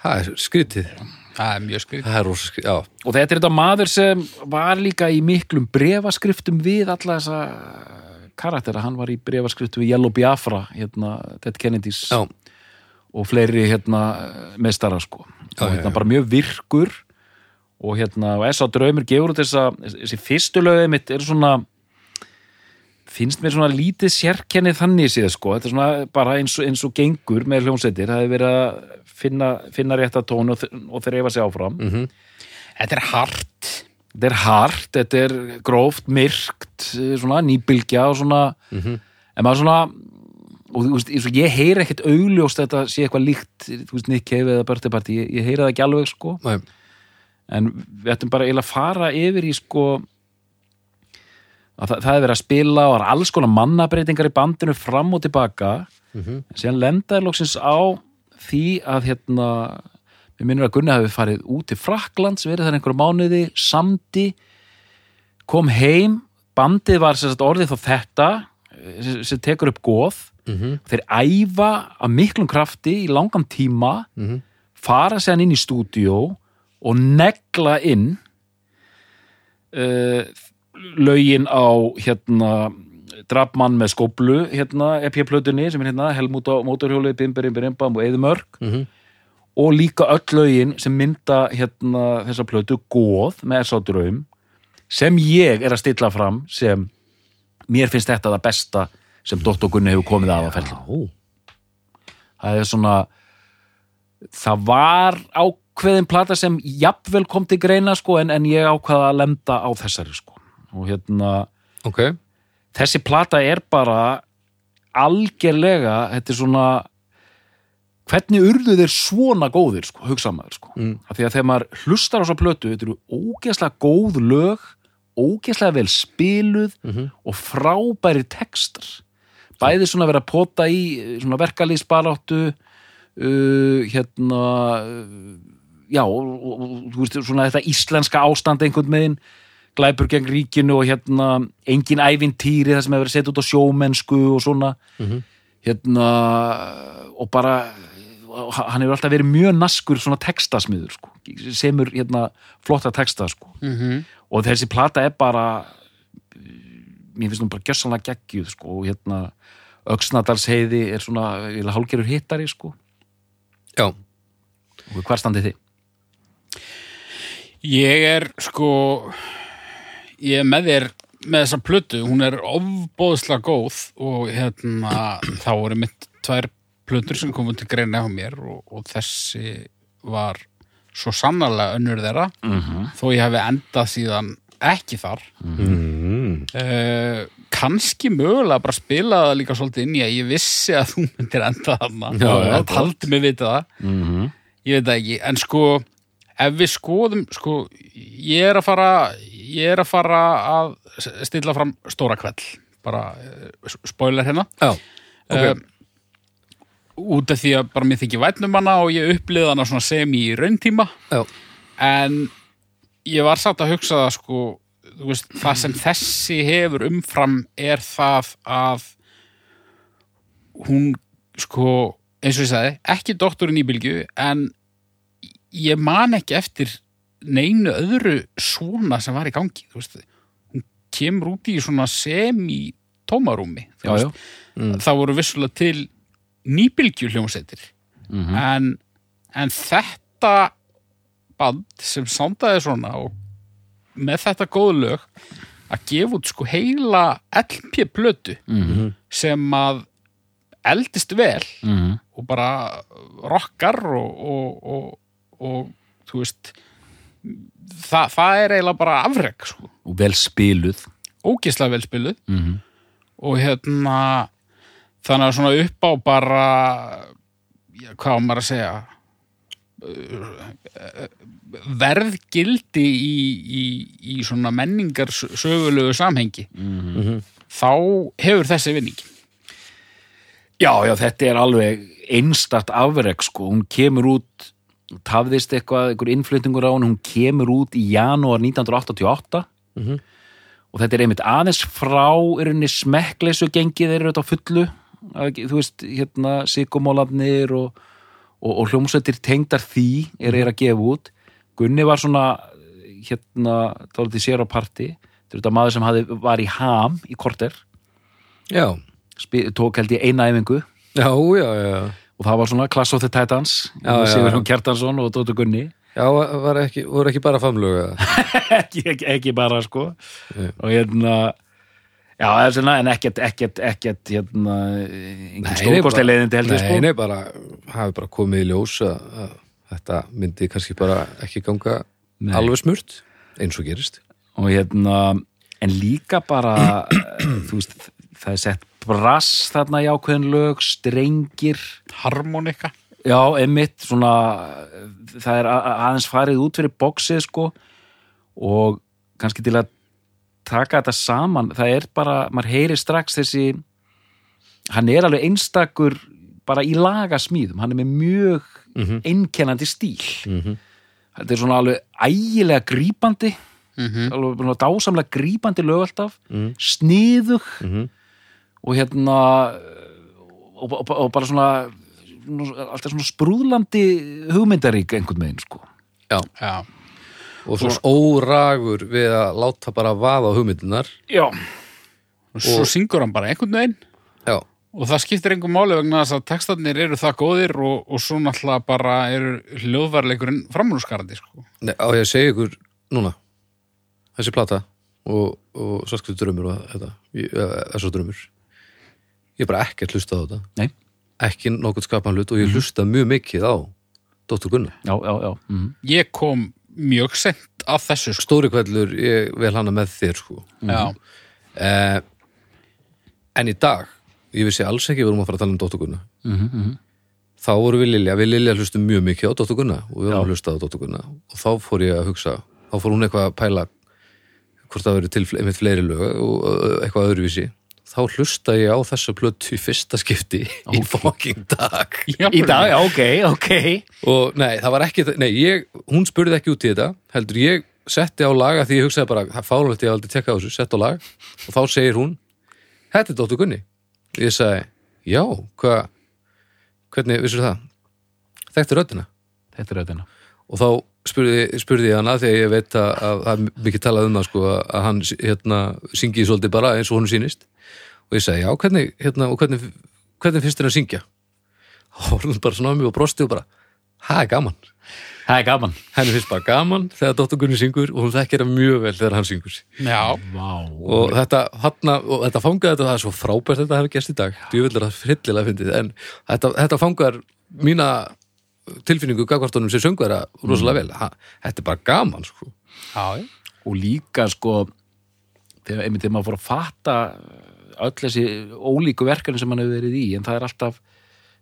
það er skrítið. Það er mjög skrið Það er já. Og þetta er þetta maður sem var líka í miklum brefaskriftum við alla þessa karaktera, hann var í brefaskriftum við Yellow Biafra, hérna Ted Kennedys Já, og fleiri hérna meistara sko. Já, og hérna já. bara mjög virkur og hérna og S.A. Draumur gefur út þessa þessi fyrstu lögið mitt er svona finnst mér svona lítið sérkennið þannig séð sko, þetta er svona bara eins og, eins og gengur með hljómsveitir, það hefur verið að finna, finna rétta tón og, og þreifa sig áfram. Mhm. Þetta er hart. Þetta er hart, þetta er gróft, myrkt svona nýbylgja og svona. Mhm. en maður svona og þú veist, ég heyri ekkert augljóst þetta sé eitthvað líkt, þú veist, Nick Cave eða Birthday Party, ég, ég heyri það ekki alveg sko. Nei, en við ættum bara eiginlega að fara yfir í sko að það, það er verið að spila og það er alls konar mannabreitingar í bandinu fram og tilbaka Mhm. en síðan lendaði loksins á því að hérna við minnum að Gunni hafi farið út til Fraklands verið þar einhverju mánuði, samdi kom heim bandið var sagt orðið þá þetta sem, tekur upp góð Mhm. þeir æfa af miklum krafti í langan tíma Mhm. fara séðan inn í stúdíó og negla inn uh, lögin á hérna drafmann með skóplu hérna EP-plötunni sem er hérna Helmút á mótorhjóli, Bimberim, Birimbam og Eðumörk Mhm. og líka öll lögin sem mynda hérna þessa plötu góð með S.A. Draum sem ég er að stilla fram sem mér finnst þetta það besta sem Dr. Gunni hefur komið að ferli Ó, það er svona það var ákveðin plata sem jafnvel kom til greina sko en, en ég ákvaða að lenda á þessari sko og hérna ok þessi plata er bara algerlega þetta er svona hvernig urðu þeir svona góðir sko, hugsa maður sko Mm. af því að þegar maður hlustar á svo plötu þetta eru ógeðslega góð lög ógeðslega vel spiluð Mhm. og frábæri textar bæði svona vera að pota í eh, svona verkalýsbaráttu uh, hérna uh, já, og, þú veist, svona þetta íslenska ástand einhvern megin glæpur gegn ríkinu og hérna engin ævintýri það sem hefur verið sett út á sjómennsku og svona Mhm. hérna og bara hann hefur alltaf verið mjög naskur svona textasmiður sko, semur hérna flotta texta sko mm -hmm. og þessi plata er bara mér finnst hún bara gjössanlega geggjuð sko og hérna Öxnadalsheiði er svona hálgerur hittari sko Já, og hver standið þið? Ég er sko ég er með þér með þessa plötu, hún er ofbóðslega góð og hérna þá eru mitt tvær plötur sem komum til greina á mér og, og þessi var svo sannarlega önnur þeirra. Mm -hmm. þó ég hefði endað síðan ekki þar. Mm. uh, kannski mögulega bara spila það líka svolítið inn í að ég vissi að þú myndir enda þarna. Já, það taldi mig vita það Mm -hmm. ég veit það ekki, en sko ef við skoðum, sko ég er að fara ég er að fara að stilla fram stóra kveld bara eh, spoiler hérna. Já, ok. um, út af því að bara mér þykir vætnum hana og ég upplýði hana svona sem í rauntíma. Já, en ég var satt að hugsa það sko veist, það sem þessi hefur umfram er það að hún sko, eins og ég sagði, ekki doktorinn í bylgju en ég man ekki eftir neinu öðru svona sem var í gangi hún kemur út í svona semi tómarúmi. Mm. það voru vissulega til nýbylgju hljómsveitir Mm en, en þetta band sem sándaði svona og með þetta góð lög að gefa út sko heila LP-plötu -hmm. sem að eldist vel Mm og bara rockar og, og, og, og þú veist það, það er eiginlega bara afreg sko, og vel spiluð. Ógislega vel spiluð. Mm -hmm. og hérna þannig að svona upp á bara já, hvað á maður að segja? Uh, verðgildi í, í, í svona menningar sögulegu samhengi. Mhm. þá hefur þessi vinning. Já, já, þetta er alveg einstart afreg sko, hún kemur út tafðist eitthvað, einhver innflutningur á hún hún kemur út í janúar 1988 Mhm. og þetta er einmitt aðeins frá henni smekkleysu gengið er á fullu. Þú veist, hérna sigumólarnir og, og, og hljómsveitir tengdar því er er að gefa út. Gunni var svona hérna, þá er þetta sér á parti. Þetta er maður sem hafði, var í ham í korter, já, tók held ég eina æfingu. Já, já, já. Og það var svona Class of the Titans. Sigurjón Kjartansson og Dóttur Gunni Já, ekki, voru ekki bara famluga <laughs> ekki, ekki, ekki bara sko Nei. og hérna já, svona, en ekkert, ekkert, ekkert hérna, engin stórkostlega leiðindi heldur Nei, sko nei, bara, hafi bara komið í ljós að þetta myndi kannski bara ekki ganga Nei. alveg smurt eins og gerist og hérna, en líka bara <clears throat> þú veist, það er sett brass þarna í ákveðin lög, strengir harmonika Já, einmitt svona það er aðeins farið út fyrir boxið sko og kannski til að taka þetta saman, það er bara maður heyrir strax þessi hann er alveg einstakur bara í lagasmíðum, hann er með mjög Mhm. einkennandi stíl Mhm. þetta er svona alveg ægilega grípandi mm alveg svona dásamlega grípandi lög alltaf Mhm. sniðug Mhm. Og hérna og, og, og bara svona alltaf svona sprúðlandi hugmyndarík einhvern veginn sko. Já, Já, og svo óragur við að láta bara vaða hugmyndunar Já, og svo syngur hann bara einhvern veginn. Já, og það skiptir einhver máli vegna þess að textarnir eru það góðir og, og svo náttúrulega bara eru hljóðvarleikurinn framrúskarandi sko. Nei, á ég að segja ykkur núna? Þessi plata og, og svartkvæðu drömmur og þetta. Þessu drömmur ég bara ekkert hlustað á þetta. Nei, ekki nokkuð skapan hlut og ég hlusta mjög mikið á Dóttur Gunnar. Já, já, já. Mm. Ég kom mjög sent að þessu sko. Stóri kvellur, ég vel hana með þér sko. Já, eh, en í dag ég vissi alls ekki við vorum að fara að tala um Dóttur Gunnar. Mm -hmm. þá voru við Lilja, við Lilja hlustum mjög mikið á Dóttur Gunnar og við vorum að hlusta á Dóttur Gunnar. Og þá fór ég að hugsa, þá fór hún eitthvað að pæla hvort það verið til einmitt fleiri lög og eitthvað öðruvísi þá hlusta ég á þessa plötu í fyrsta skipti í fucking dag. <laughs> Í dag, ok, ok. Og nei, það var ekki, nei, ég hún spurði ekki út í þetta, heldur ég setti á laga því ég hugsaði bara, það fálulegt ég aldrei tekka á þessu, sett á lag. Og þá segir hún, þetta er Dóttur Gunni. Ég sagði, já, hvað hvernig, vissur það? Þetta er er þetta og þá spurði, spurði ég hana þegar ég veit að, að það er mikið talað um það sko, að hann hérna, syngi svolítið bara eins og honum sýnist. Og ég sagði, já, hvernig, hérna, og hvernig, hvernig finnst þér að syngja? <laughs> Og hún bara á mig og brosti og bara það er gaman, Það er gaman. Henni finnst bara gaman þegar Dóttur Gunni syngur og hún þekkir það mjög vel þegar hann syngur. Já, og þetta, hana, og þetta fangaði þetta það er svo frábært þetta hefur gerst í dag. Djúvillir að hryllilega fyndið en þetta, þetta fangar mína tilfinningu gagvartunum sem söngu þeirra rosalega vel, ha, þetta er bara gaman sko. já. Og líka sko þegar, einmitt þegar maður fór að fatta öll þessi ólíku verkefni sem hann hefur verið í en það er alltaf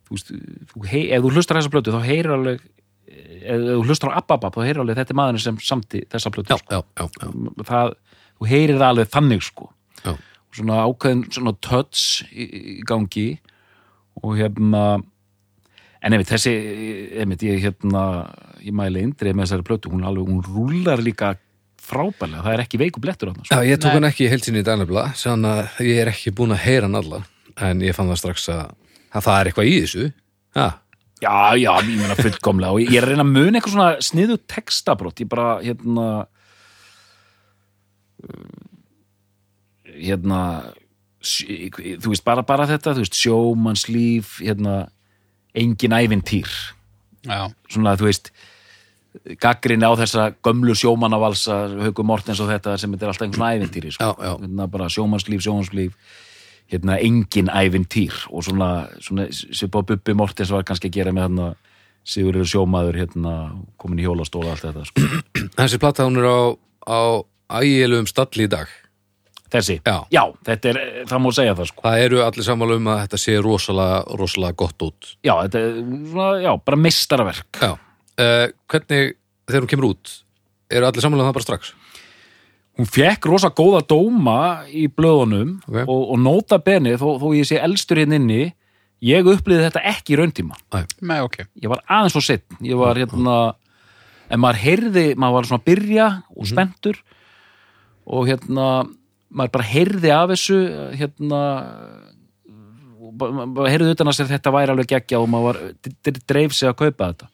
þú veist, þú hei, ef þú hlustar á þessa plötu þá heyrir alveg ef þú hlustar á Abba þá heyrir alveg þetta er maðurinn sem samti þessa plötu já, já, já, já, það, þú heyrir það alveg þannig sko já. svona ákveðin svona touch í, í gangi og hérna en einmitt þessi einmitt ég hérna ég mæli indrið með þessari plötu hún, alveg, hún rúlar líka frábælega það er ekki veiku blettur hann sko. Já, ég tók hann ekki í heilsinni í dænabla að ég er ekki búin að heyra hann alla en ég fann það strax að, að það er eitthvað í þessu. Ha, já, já, ég meina fullkomlega. Og ég er að reyna að muna eitthvað svona sniðu textabrótt ég bara hérna hérna þú veist, bara, bara þetta þú veist, sjómannslíf hérna, engin ævintýr já. svona, þú veist gaggrinni á þessa gömlu sjómannavalsa Hauku Mortens og þetta sem þetta er alltaf einhvern ævintýri sko. Já, já. Hérna bara sjómannslíf, sjómannslíf hérna engin ævintýr og svona, svona svipa Bubbi Mortens var kannski að gera með hérna Sigurður sjómaður hérna komin í hjólastóla allt þetta sko. <clears throat> Þessi plata hún er á, á ægilum stalli í dag þessi, Já. þetta er, það má segja það sko. Það eru allir sammála um að þetta sé rosalega, rosalega gott út. Já, þetta er svona, já, bara meistaraverk. Já, uh, hvernig þegar hún kemur út eru allir sammála um það bara strax? Hún fekk rosa góða dóma í blöðunum Ok. og, og nota beni þó, þó ég sé elstur hérna inni ég upplýði þetta ekki í rauntíma. Nei, ok. ég var aðeins svo setn ég var hérna en maður heyrði, maður var svona að byrja og spenntur og hérna maður bara heyrði af þessu hérna og maður heyrði utan að sér þetta væri alveg geggja og maður var, dreif sig að kaupa þetta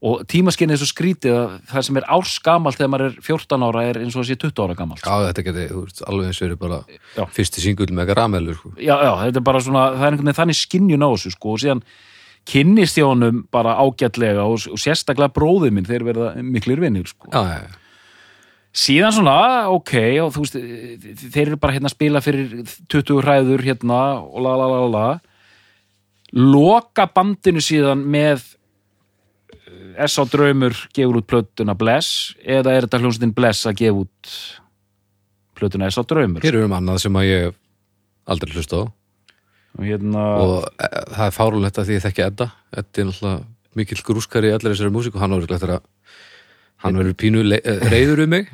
og tímaskinnið er svo skrítið að það sem er árs gamalt þegar maður er 14 ára er eins og sé 20 ára gamalt Já, þetta geti, þú veist, alveg eins verið bara Já. fyrsti singull með garamelu sko. já, já, þetta er bara svona, það er einhvern veginn þannig skinnjun á þessu sko og síðan kynnist ég honum bara ágætlega og, og sérstaklega bróðið minn þeir verða miklir vinnir sko. Já, já, já síðan svona, ok og þú veist, þeir eru bara hérna að spila fyrir 20 hræður hérna og la la la la loka bandinu síðan með eh, S.A. Draumur gefur út plötuna Bless eða er þetta hljómsveitin Bless að gefa út plötuna S.A. Draumur Hér er um annað sem að ég aldrei hlust á og hérna og e, það er fárulegt að því ég þekki Edda Eddi er náttúrulega mikill grúskari í allir þessari músík og hann verður eftir að hann verður pínu eh, reiður um mig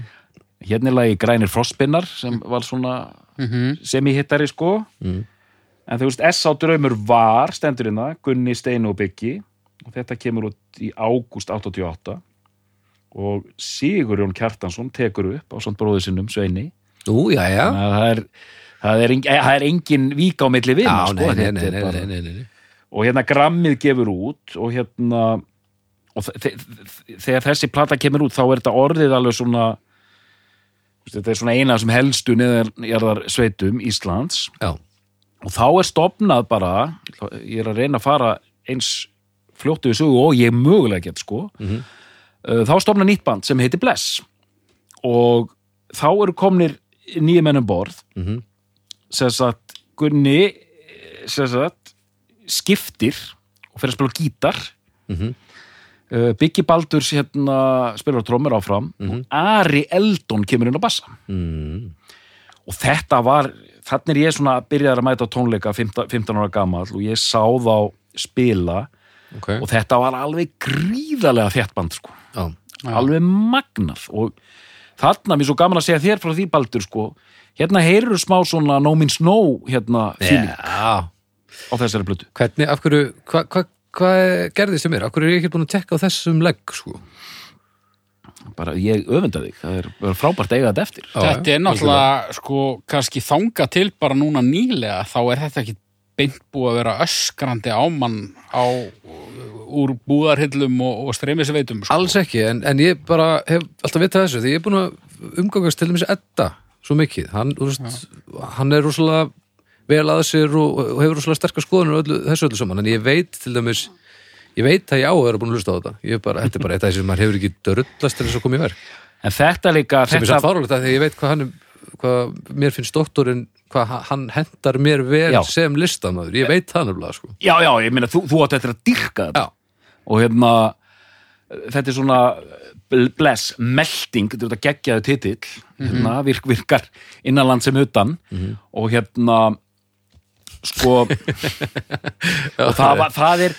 hérna er lagi Grænir Frostpinnar sem var svona Mhm. semi-hittari sko Mm. en þú veist S.A. Draumur var stendur hérna, Gunni, Steinu og Byggi og þetta kemur út í ágúst 88 og Sigurjón Kjartansson tekur upp á svona bróðu sinnum Sveini Nú, já, já það er það er, engin, það er engin vík á milli vina Já, sko, nei, nei, nei, nei, nei, nei. og hérna grammið gefur út og hérna og þe- þe- þegar þessi plata kemur út þá er þetta orðið alveg svona þetta er svona eina sem helstu neðarjarðar sveitum Íslands Já, og þá er stopnað bara ég er að reyna að fara eins fljóttu við sögu og ég mögulega get sko Mhm. Uh, þá stopnað nýtt band sem heitir Bless og þá eru komnir nýja mennum borð Mhm. sem sagt Gunni sem sagt skiptir og fyrir að spila gítar Mhm. Uh, Biggi Baldurs hérna spilar á trómur áfram og Ari Eldon kemur inn á bassa. Mm. og þetta var, þannig er ég svona byrjaði að mæta tónleika 15, 15 ára gamall og ég sá þá spila. Ok. Og þetta var alveg gríðarlega þéttband sko, Já, alveg magnað. Og þarna, mér er svo gaman að segja þér frá því Baldur sko, hérna heyrur smá svona No Means No hérna feeling já. á þessari blötu Hvernig, af hverju, hvað hva, hva gerði sem er? Hverju er ég ekki búin að tekka á þessum legg, sko? bara ég öfunda þig, það er bara frábært að eiga þetta eftir Já, Þetta er náttúrulega, sko, kannski þanga til bara núna nýlega, þá er þetta ekki beint búið að vera öskrandi ámann á, úr búðarhillum og, og streymisveitum, sko. Alls ekki, en, en ég bara hef alltaf vitað þessu, því ég er búin að umgangast til dæmis Edda svo mikið hann, veist, hann er rosalega vel að sér og, og hefur rosalega sterkar skoðunum öllu, þessu öllu saman, en ég veit til dæmis, ég veit að ég á að vera búin að hlusta á þetta. Ég er bara, þetta er bara eitt af þessi sem maður hefur ekki dörrullast til þess að koma í verk, en þetta líka sem er þetta, samt fárulegt að því ég veit hvað hann er hvað mér finnst doktorinn hvað ha- hann hendar mér vel Já. sem listamaður, ég veit það nefnilega sko. já, já, ég meina, þú, þú átt eftir að dyrka þetta. Og hérna þetta er svona bl- bless, melding, þetta er þetta geggjaðu titill hérna, virk, virkar innanland sem utan. Og hérna sko <laughs> og það, var, það er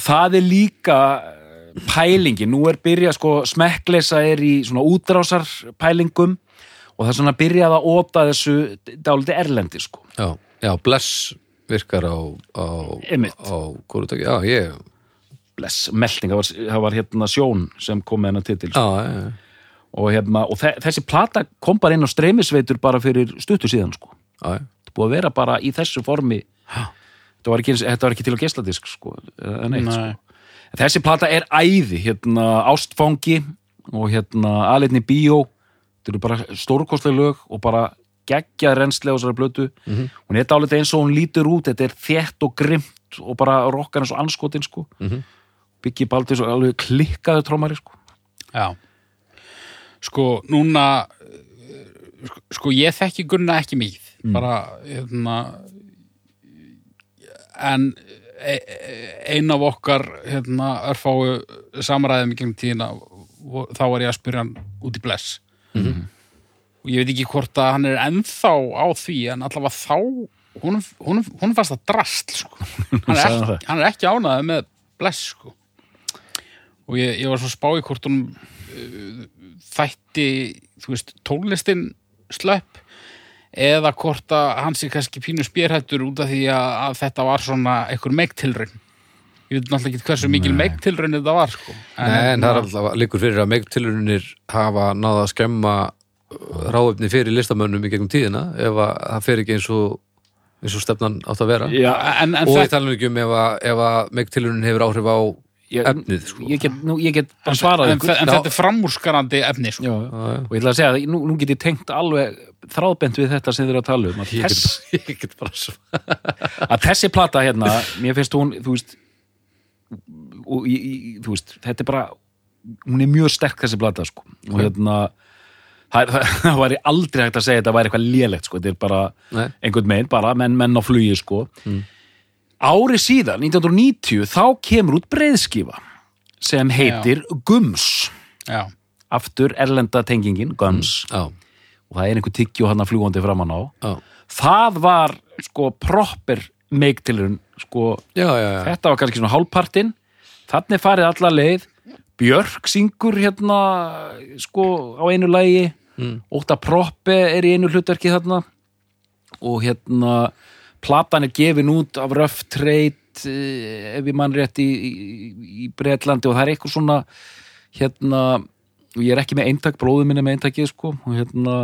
það er líka pælingi, nú er byrjað sko smekklesa er í svona útrásar pælingum og það er svona byrjað að óta þessu dálítið erlendi sko. Já, já, bless virkar á á, á kórutaki, já, ég bless, melding, það var, það var hérna sjón sem kom með hennar titil já, já, já, og, hérna, og þe þessi plata kom bara inn á streymisveitur bara fyrir stuttu síðan sko. er búið að vera bara í þessu formi þetta var ekki, eins- þetta var ekki til á geisladisk sko, neitt, Nei. sko. En þessi plata er æði hérna, ástfangi og hérna aðleitni bíó þetta eru bara stórkostlega lög og bara geggjað reynslega á þessari blötu hún er dálítið eins og hún lítur út þetta er þétt og grimt og bara rokkar eins og anskotin sko. Mhm. Biggi Baldur svo alveg klikkaðu trómari sko. Já. Sko, núna, sko, sko, ég þekki Gunna ekki mikið, bara, hérna, en e e- ein af okkar, hérna, örfáu samræðum í gegnum tíðina, þá var ég að spyrja hann út í bless. Og ég veit ekki hvort að hann er ennþá á því, en allavega þá, hún, hún, hún fannst það drast, sko. <laughs> Hann er ekki, hann er ekki ánæðið með bless, sko. Og ég, ég var svo spá í hvort hún þætti, þú veist, tónlistin slöpp eða hvort að hann sé kannski pínu spjörhættur út af því að, þetta var svona einhver meiktilraun ég veit náttúrulega ekki hversu mikil meiktilraun þetta var sko. Nei, en það er alltaf líkur fyrir að meiktilunir hafa náða að skemma ráöfni fyrir listamönnum í gegnum tíðina ef að það fer ekki eins og eins og stefnan átt að vera. Já, en, en, og ég þetta, tala nú ekki um ef að, ef að meiktilunin hefur áhrif á ég, efnið sko. ég get, nú, ég get bara en, svarað en, ykkur en þetta er framúrskarandi efni sko. já, Já, já. og ég ætla að segja að nú, nú get ég tengt alveg þráðbent við þetta sem þið eru að tala um að, Ég þess, get, <laughs> ég get bara að þessi plata hérna mér finnst hún, þú veist og þú veist, þetta er bara hún er mjög sterk þessi plata sko. og hérna það, það, <laughs> það væri aldrei hægt að segja að þetta væri eitthvað lélegt sko. þetta er bara Nei. einhvern meginn, bara menn, menn á flugi sko. Ári síðan 1990 þá kemur út breiðskifa sem heitir Gums. Já, aftur erlenda tengingin, Gums. Já, og það er einhver tyggju hann að fljúandi framan á. Já, það var sko proper meiktilurinn sko, já, já, já. þetta var kannski svona hálfpartinn. Þannig farið alla leið. Björk syngur hérna sko á einu lagi. Mm. Óta Proppe er í einu hlutverki þarna. Og hérna platan er gefin út af Rough Trade eh, ef ég mann rétt í, í, í Bretlandi og það er eitthvað svona hérna og ég er ekki með eintak, bróður minni með eintakið sko og hérna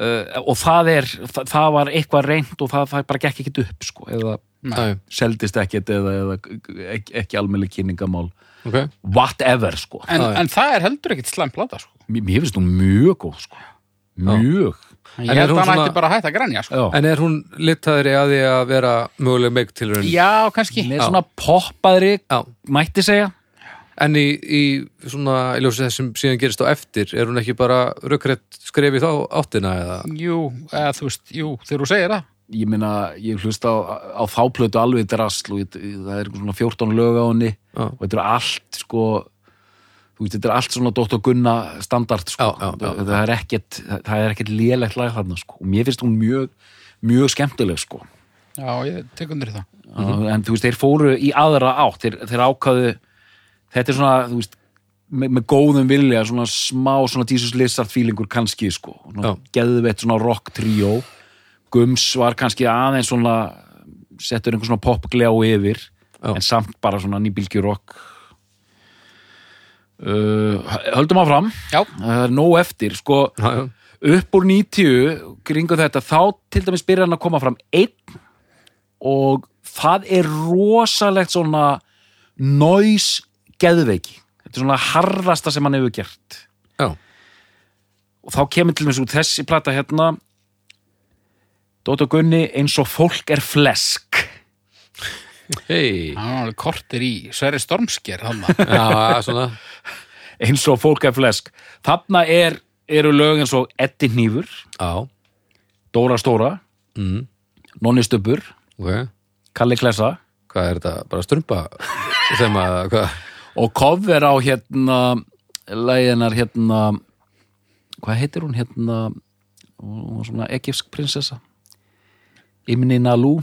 uh, og það er, það, það var eitthvað reynd og það, það bara gekk ekkit upp sko eða Nei, seldist ekkit eða, eða ekki, ekki almennileg kynningamál ok. Whatever sko. En, en það er heldur ekkit slæm plata sko. mér, finnst hún mjög góð sko. Mjög En er held hún að hann svona- ætti bara að hætta að grænja sko. En er hún litaðri að því að vera möguleg meiktilurinn? Já, kannski með Já. svona poppaðri Já. mætti segja En í, í svona, í ljósi þess sem síðan gerist á eftir, er hún ekki bara rökkrett skref í þá áttina eða? Jú, eða þú veist, jú, þegar þú segir það ég meina, ég hlusta á, á þáplötu alveg drasl og ég, það er svona 14 lög á henni og þetta er allt sko þú veist, þetta er allt svona Dóttor Gunna standard sko, Já, já, já, það, er ekkert það er ekkert lélegt lag þarna sko. Og mér finnst hún mjög, mjög skemmtileg sko. Já, ég tek undir það. Uh, en þú veist, þeir fóru í aðra átt. Þeir, þeir ákvaðu þetta er svona, þú veist með, með góðum vilja, svona smá svona Jesus Lizard feelingur kannski sko. Geðveitt svona rock trio. Gums var kannski aðeins svona settur einhver svona popglea á yfir Já. en samt bara svona nýbylgjur rock uh, höldum áfram. Já, það er nóg eftir sko. Já, já. upp úr 90 kringu þetta þá til dæmis byrjar hann að koma fram einn og það er rosalegt svona noise geðveiki. Þetta er svona harðasta sem hann hefur gert. Já, og þá kemur til dæmis út þessi plata hérna. Dóttur Gunni eins og fólk er flesk hei. hann var alveg kortir í Sverri Stormsker Já, <laughs> eins og fólk er flesk þarna er, eru lög eins og Eddi Hnífur, Já, Dóra Stóra mm. Nonni Stubbur, ok. Kalli Klessa Hvað er þetta? Bara strumpa? Að, og cover á hérna læginar hérna hvað heitir hún hérna hún var svona egifsk prinsessa Imni Nalu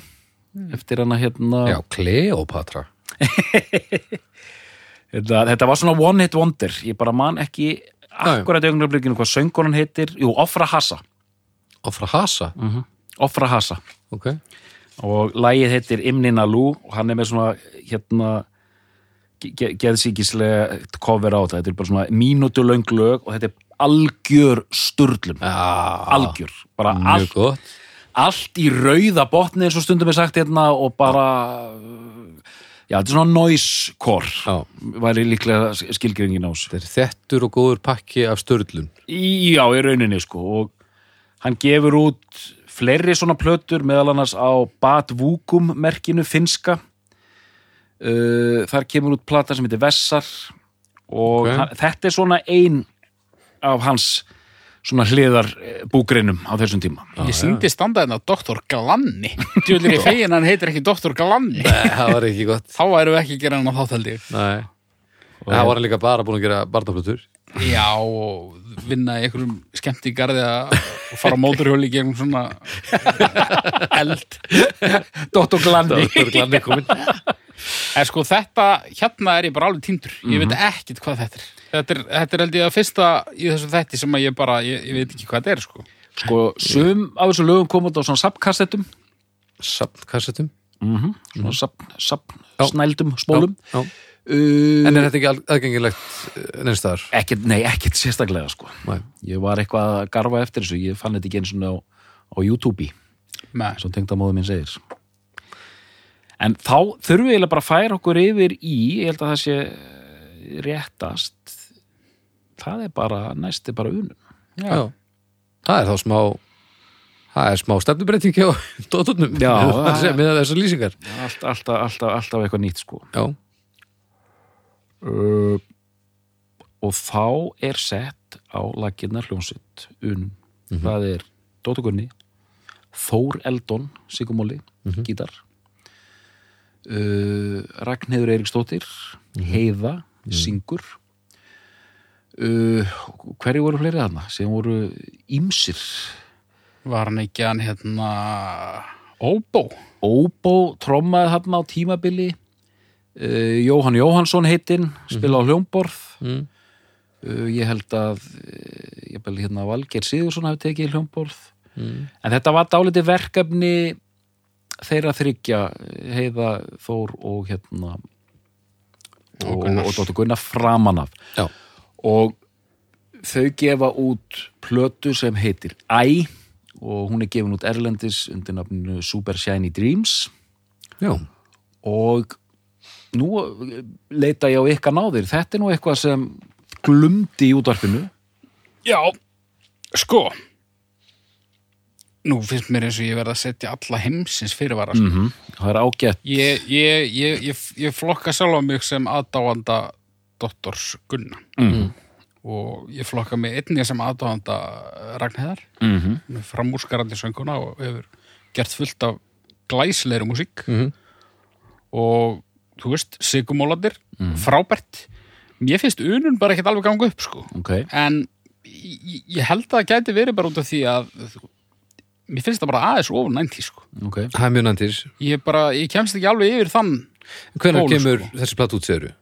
eftir hana hérna Já, Kleopatra. <laughs> þetta, þetta var svona one hit wonder ég bara man ekki akkurat augnablikinu hvað söngunan heitir jú, Ofra Hassa Og frá Hasa. Ofra Hassa Ok. og lægið heitir Imni Nalu og hann er með svona hérna ge geðsíkislega cover á þetta, þetta er bara svona mínútu löng lög og þetta er algjör sturlum, Já. algjör bara allt. Allt í rauða botni eins og stundum er sagt hérna og bara já, þetta er svona noise core væri líklega skilgjöringin á þessu Þetta er þettur og góður pakki af störlun. Já, í rauninni sko og hann gefur út fleiri svona plötur meðal annars á Bad Vukum merkinu finska uh, þar kemur út plata sem heitir Vessar og Ok. hann, þetta er svona ein af hans svona hliðar eh, búgreinum á þessum tíma Ég syngdi standa hérna Dr. Glanni Djúlir í fegin hann heitir ekki Dr. Glanni Nei, það var ekki gott. Þá væru við ekki að gera hann á þáttaldi Nei. En það var hann líka bara búin að gera barnaflutur. Já, og vinna í einhverjum skemmt í garði að fara á móturhjóli gegnum svona eld Glandi Það var glanni komin. En sko þetta, hérna er ég bara alveg týndur Ég veit ekkit hvað þetta er Þetta er, þetta er held ég að fyrsta í þessu þætti sem að ég bara, ég, ég veit ekki hvað þetta er sko sko, sum af þessu lögum kom út á svona sapkassettum Sapnkassetum. mm svona sap, sap, Já. snældum spólum Já. já. uh, En er þetta ekki aðgengilegt neinstæðar? ekkert, nei, ekkert sérstaklega sko Nei. ég var eitthvað að garfa eftir þessu ég fann þetta ekki eins og á, á YouTube Nei, svo tengdamóðu minn segir en þá þurfum við eiginlega bara að færa okkur yfir í ég held að það sé réttast það er bara næsti bara unum Já. Það er þá smá það er smá stefnubreitingi á <laughs> dóttunum Já, <laughs> það það- er með þessar lýsingar. Allt, alltaf, alltaf, alltaf eitthvað nýtt sko. Já, uh, og þá er sett á laginnar hljónsitt unum það er Dóttur Gunni Þór Eldon, Sigumóli gítar. Uh, Ragnheður Eiríksdóttir Heiða, syngur uh, hverju voru fleiri þarna sem voru ímsir var hann ekki hann hérna Óbó. Óbó trommaði þarna á tímabili uh, Jóhann Jóhansson heitinn spila á hljómborð mm. uh, ég held að ég bel hérna Valgeir Sigursson hafi tekið hljómborð Mm. en þetta var dálítið verkefni þeirra þryggja Heiða Þór og hérna Og og, Dóttur Gunnar framan af Já. Og þau gefa út plötu sem heitir Æ og hún er gefin út Erlendis undir nafninu Super Shiny Dreams Já. og nú leita ég á ykkar náðir þetta er nú eitthvað sem glumdi í útvarpinu Já, sko. Nú finnst mér eins og ég verð að setja alla heimsins fyrirvara. Sko. -hmm. það er ágætt Ég, ég, ég, ég, ég flokka sjálfa mig sem aðdáanda dottors Gunna. mm. Og ég flokka mig einnig sem aðdáanda Ragnheðar. Mm -hmm. Framúrskarandi sönguna og hefur gert fullt af glæsleiri músík. Mm Og, þú veist, sigumólandir, frábært. Mér finnst unun bara ekkert alveg ganga upp, sko. ok, en ég, held að það gæti verið bara út af því að mér finnst það bara aðeins ofur 90 sko. ok Það er mjög næntir. ég, bara, ég kemst ekki alveg yfir þann Hvenær Ból, kemur sko. þessi platt út, segirðu?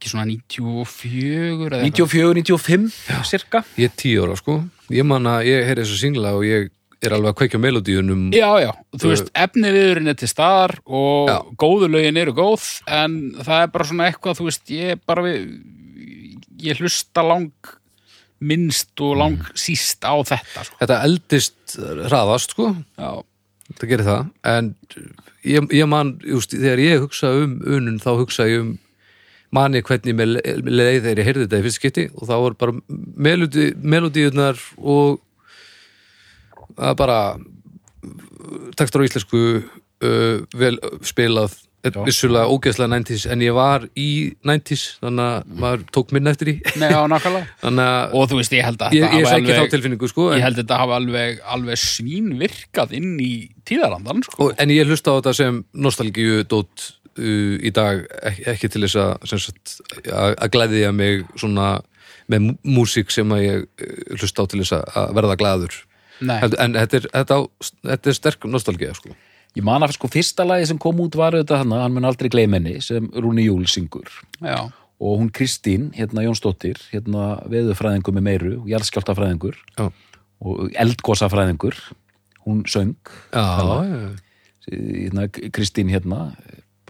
Ekki svona 94 eða eitthvað. 94-95 cirka Ég er tíu ára, sko. Ég man að ég heyri þessu singla og ég er alveg að kveikja melodíunum. já, já, þú veist, efniviðurinn er til staðar og Já. góðu lögin eru góð en það er bara svona eitthvað þú veist, ég bara við ég hlusta lang minnst og lang síst á þetta sko. Þetta eldist hraðast, sko. já, Það gerir það. En ég, ég man, just, þegar ég hugsa um unun, þá hugsa ég um manni hvernig með le- með leið ég heyrði þetta í fyrst skipti og þá voru bara melodi, melodíunar og að bara tekstur á íslensku uh, vel spilað vissulega ógeðslega 90s en ég var í 90s þannig að maður tók minna eftir í. Nei, <laughs> að og þú veist, ég held að ég, ég alveg- þá tilfinningu sko Ég en, held að þetta hafa alveg, alveg svínvirkað inn í tíðarandan, sko. en ég hlusta á þetta sem nostalgíu dót uh, í dag ekki, til þess að að að glæðja mig svona með mú- músík sem að ég uh, hlusta á til þess að- að verða glæður Nei, en þetta er, þetta, á, þetta er sterk nostalgía sko. Ég man að sko fyrsta lagi sem kom út var auðvitað hana, hann mun aldrei gleyma henni sem Rúni Júl syngur. Já, og hún Kristín, hérna Jónsdóttir hérna veðufræðingur með meiru jarðskjáltafræðingur Já. og eldgósafræðingur hún söng Já, Hana. hérna, Kristín hérna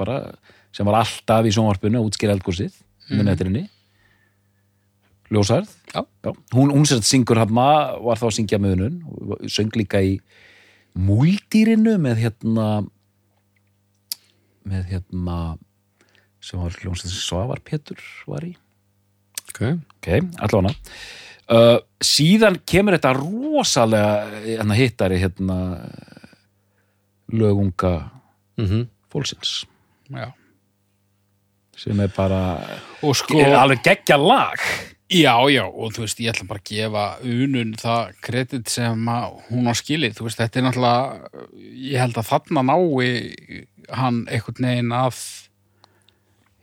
bara, sem var alltaf í sjónvarpinu að útskýra eldgósið mm. með nætturinni ljósarð Já. hún, hún sagt syngur hann var þá að syngja með hennun söng líka í múldýrinu með hérna með hérna sem var hljómsveit Svavar Pétur var í. Ok. Ok, allavega. Uh, síðan kemur þetta rosalega hérna, hittari hérna lögunga mm fólksins já. sem er bara Og sko, er alveg geggja lag já, já, og þú veist, ég ætla bara að gefa unun það kredit sem hún á skilið, þú veist, þetta er náttúrulega, ég held að þarna nái hann einhvern veginn að,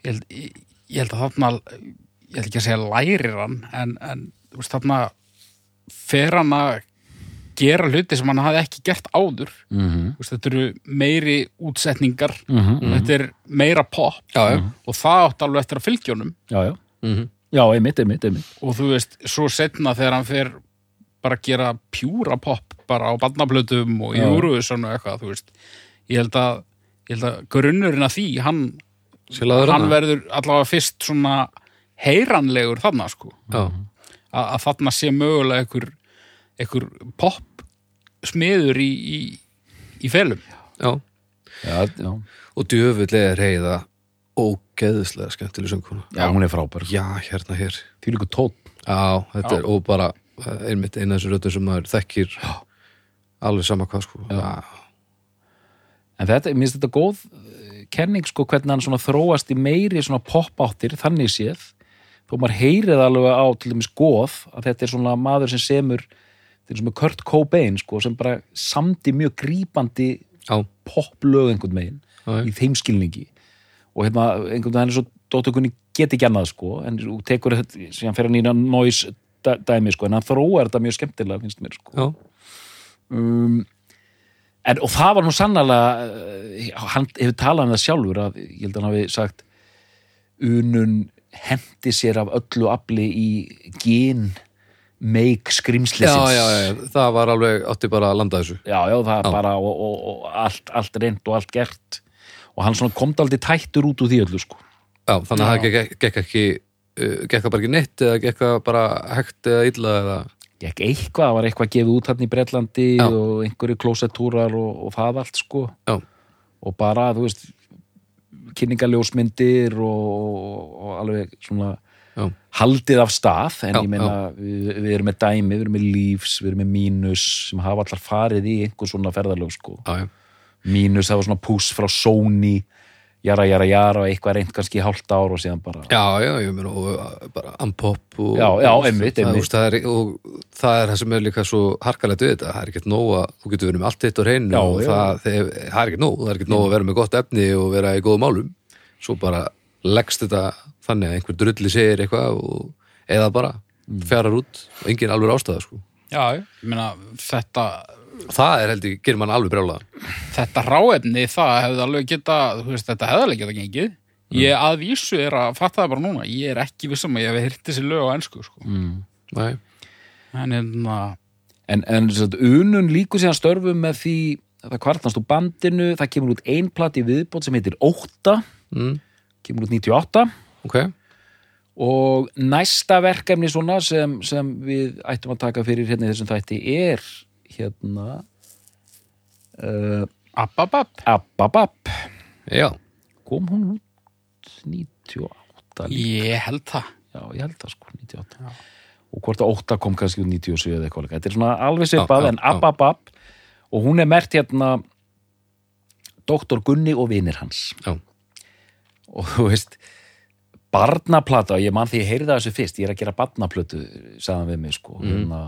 ég held, ég, ég held að þarna, ég held ekki að segja lærir hann, en, en þú veist, þarna fer hann að gera hluti sem hann hafði ekki gert áður, mm -hmm. þú veist, þetta eru meiri útsetningar, Mm þetta er meira pop. Já, já. og það átt alveg eftir að fylgja honum. Já, já, Mm já, einmitt, einmitt, einmitt. Og þú veist, svo setna þegar hann fer bara að gera pjúra pop bara á barnaplötum og í. Eurovision og eitthvað, þú veist ég held að, ég held að grunnurinn að því hann, hann verður allavega fyrst svona heyranlegur þarna sko. Að þarna sé mögulega einhver, einhver pop smiður í, í, í felum. Já. Já, já, Og djöfull er heiða ógeðslega skemmtileg söngkona. Já, hún er frábær. Já, hérna hér. Því líka tótt Já, þetta Já. er og bara eh, einmitt eina af þessu röddum sem maður þekkir alveg sama hvað sko. Já, En þetta, mér finnst þetta góð eh, kenning sko hvernig hann svona þróast í meiri svona pop-áttir, þannig séð. Þó maður heyrið alveg á til dæmis góð að þetta er svona maður sem semur þetta er svona Kurt Cobain sko sem bara samdi mjög grípandi poplög einhvern megin já, í þeim skilningi. Og hérna einhvern veginn er svo dóttökunni get ekki annað sko en þú tekur þetta fyrir hann í noise dæmi sko en hann þróar þetta mjög skemmtilega finnst mér sko. Um, en, og það var nú sannlega uh, hann hefur talað um það sjálfur að ég held að hann hafi sagt unun hendi sér af öllu afli í gen meik já, skrimslisins já, já, það var alveg átti bara að landa þessu já, já, það Já. bara og, og, og allt, allt reynd og allt gert og hann svona komd aldrei tættur út úr því öllu sko. já, þannig að Já. það gekk, gekk ekki uh, gekk það bara ekki neitt eða gekk það bara hægt eða illa eða gekk eitthvað, það var eitthvað gefið út hann í Bretlandi Já. og einhverju klósettúrar og, og það allt sko Já. og bara, þú veist kynningaljósmyndir og, og alveg svona Já. haldið af stað en Já, ég meina, við, við erum með dæmi við erum með lífs, við erum með mínus sem hafa allar farið í einhver svona ferðalög sko. já, mínus, það var svona pús frá Sony jara, jara, jara og eitthvað reynd kannski hálft ár og síðan bara já, ég meina og uh, bara Unpop og, Já, já, einmitt, það, einmitt. það er, og það er það sem er líka svo harkalegt við þetta, það er ekkert nóg að þú getur verið með allt þitt á hreinu Já, og já. það, það er ekkert nóg, það er ekkert nóg að vera með gott efni og vera í góðum málum svo bara leggst þetta þannig að einhver drulli segir eitthvað og, eða bara Mm. fjarar út og engin alveg ástæða sko. Já, ég meina, þetta það er held ég, gerir mann alveg brjála þetta ráefni, það hefði alveg geta þú veist, þetta hefði alveg geta gengið ég að vísu er að fatta það bara núna ég er ekki vissum að ég hef hýrt þessi lög á ensku sko. mm. Nei. en hérna En, en sem sagt, unun líkur síðan störfum með því að það kvartnast úr bandinu, það kemur út ein platt í viðbót sem heitir Ótta, Mm, kemur út 98 ok, og næsta verkefni svona sem, sem við ættum að taka fyrir hérna í þessum þætti er hérna uh, Ababab Ababab já. Kom hún út 98 líka? ég held það. Já, ég held það sko, 98 Já. og hvort að 8 kom kannski út 97 eða eitthvað þetta er svona alveg svipað en. Ababab og hún er mert hérna Doktor Gunni og vinir hans. Já. Og þú veist barnaplata, ég man því ég heyrði það þessu fyrst ég er að gera barnaplötu, sagðan við mig sko, Mhm. hérna.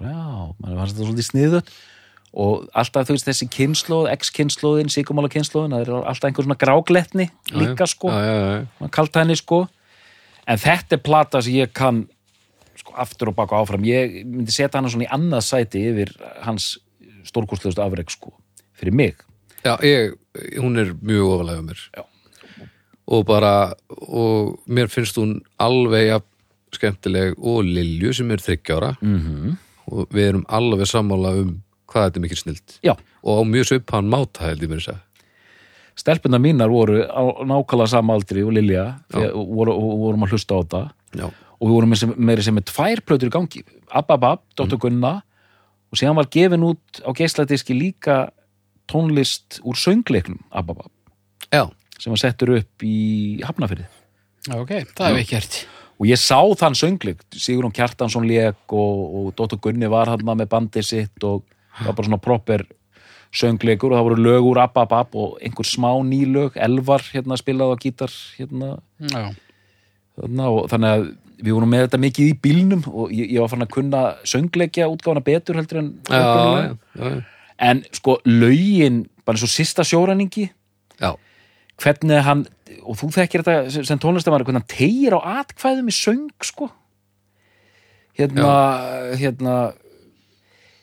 Já, mann fannst þetta svolítið sniðu og alltaf þú veist þessi kynnslóð ex-kynnslóðin, síkumála kynnslóðin það er alltaf einhver svona grágletni líka sko. Já, já, já. maður kalta henni sko. En þetta er plata sem ég kann sko aftur og baka áfram. Ég myndi setja hana svona í annað sæti yfir hans stórkostlegust afreg sko fyrir mig. Já, ég, hún er mjög ofalega mér. Já. Og bara og mér finnst hún alveg jafn skemmtileg og Lilju sem er þryggjára mm -hmm. og við erum alveg sammála um hvað þetta er mikil snilt já, og á mjög svipaðan máta held ég mér að segja. Stelpuna mínar voru á nákvæmlega sama aldri og Lilja. Voru, vorum að hlusta á þetta. Já, og við vorum með sem, meiri sem með tvær plötur í gangi. Ababab, Dr. Gunna. Og síðan var gefin út á geisladiski líka tónlist úr söngleiknum Ababab já, sem var settur upp í Hafnafyrði ok, það hef ég ekki hert og ég sá þann söngleik Sigurún Kjartansson lék og, og Dóttur Gunni var hann með bandið sitt og það var bara svona proper söngleikur og það voru lög úr Ababab og einhver smá nýlög Elvar hérna spilaði á gítar hérna, hérna og þannig að við vorum með þetta mikið í bílnum og ég, ég var fann að kunna söngleikja útgáfana betur heldur en já, já, já, en sko lögin bara eins og sista sjóræningi já hvernig hann, og þú þekkir þetta sem tónlistamann, hvernig hann tegir á atkvæðum í söng sko hérna, hérna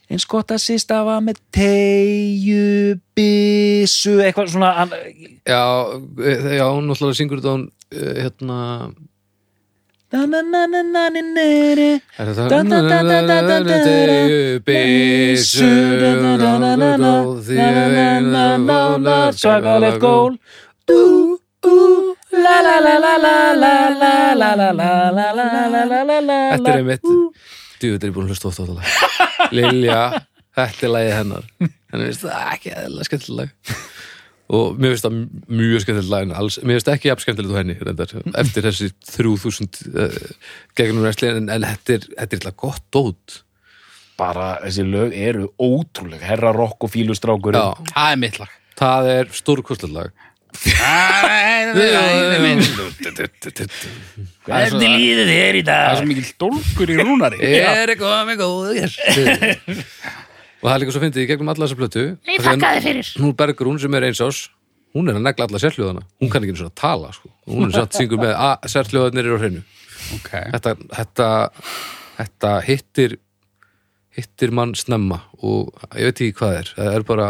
eins gott að sísta var með tegju bísu, eitthvað svona hann, Já, já, hún náttúrulega syngur þetta hún, hérna Er það tegju bísu Því eina vonar Svakalegt gól Dú, ú, la la la la la la la la la la la la la la la la Þetta er einmitt Djú, þetta er búin að hlusta þetta lag Lilja, þetta er lagið hennar Þannig finnst það ekki eðla skemmtileg lag og mér finnst það mjög skemmtilegt lag en alls, mér finnst ekki jafn skemmtilegt á henni reyndar, eftir þessi 3000 uh, gegnum wrestling en, en þetta er, þetta er eitthvað gott dót bara þessi lög eru ótrúlega herra rock og fílustrákur Já, það er mitt lag það er stórkostlegt lag hvernig líður þér í það er dag svo mikil dólkur í rúnari Er komið góð Og það er líka svo fyndið í gegnum alla þessa plötu Nei, þakkaði fyrir Nú Bergrún sem er eins ás Hún er að negla alla sérhljóðana Hún kann ekki eins og að tala sko. Hún er satt syngur með að sérhljóðanir eru á hreinu ok, þetta, þetta, þetta hittir hittir mann snemma og ég veit ekki hvað er það er bara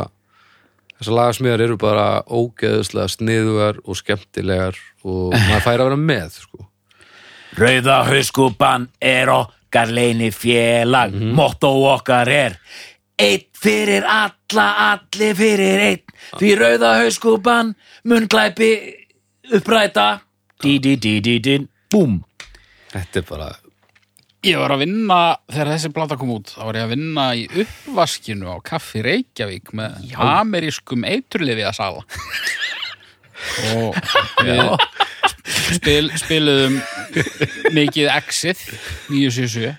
þessar lagasmiðar eru bara ógeðuslega sniðugar og skemmtilegar og maður fær að vera með sko. Rauða hauskúpan er okkar leini félag Motto okkar er Eitt fyrir alla, allir fyrir einn. Því rauða hauskúpan mun glæpi uppræta. Di-di-di-di-din Búm. Þetta er bara Ég var að vinna, þegar þessi plata kom út, þá var ég að vinna í uppvaskinu á Kaffi Reykjavík með amerískum eiturlifi að sala. Og við spil, spiluðum mikið Exit 977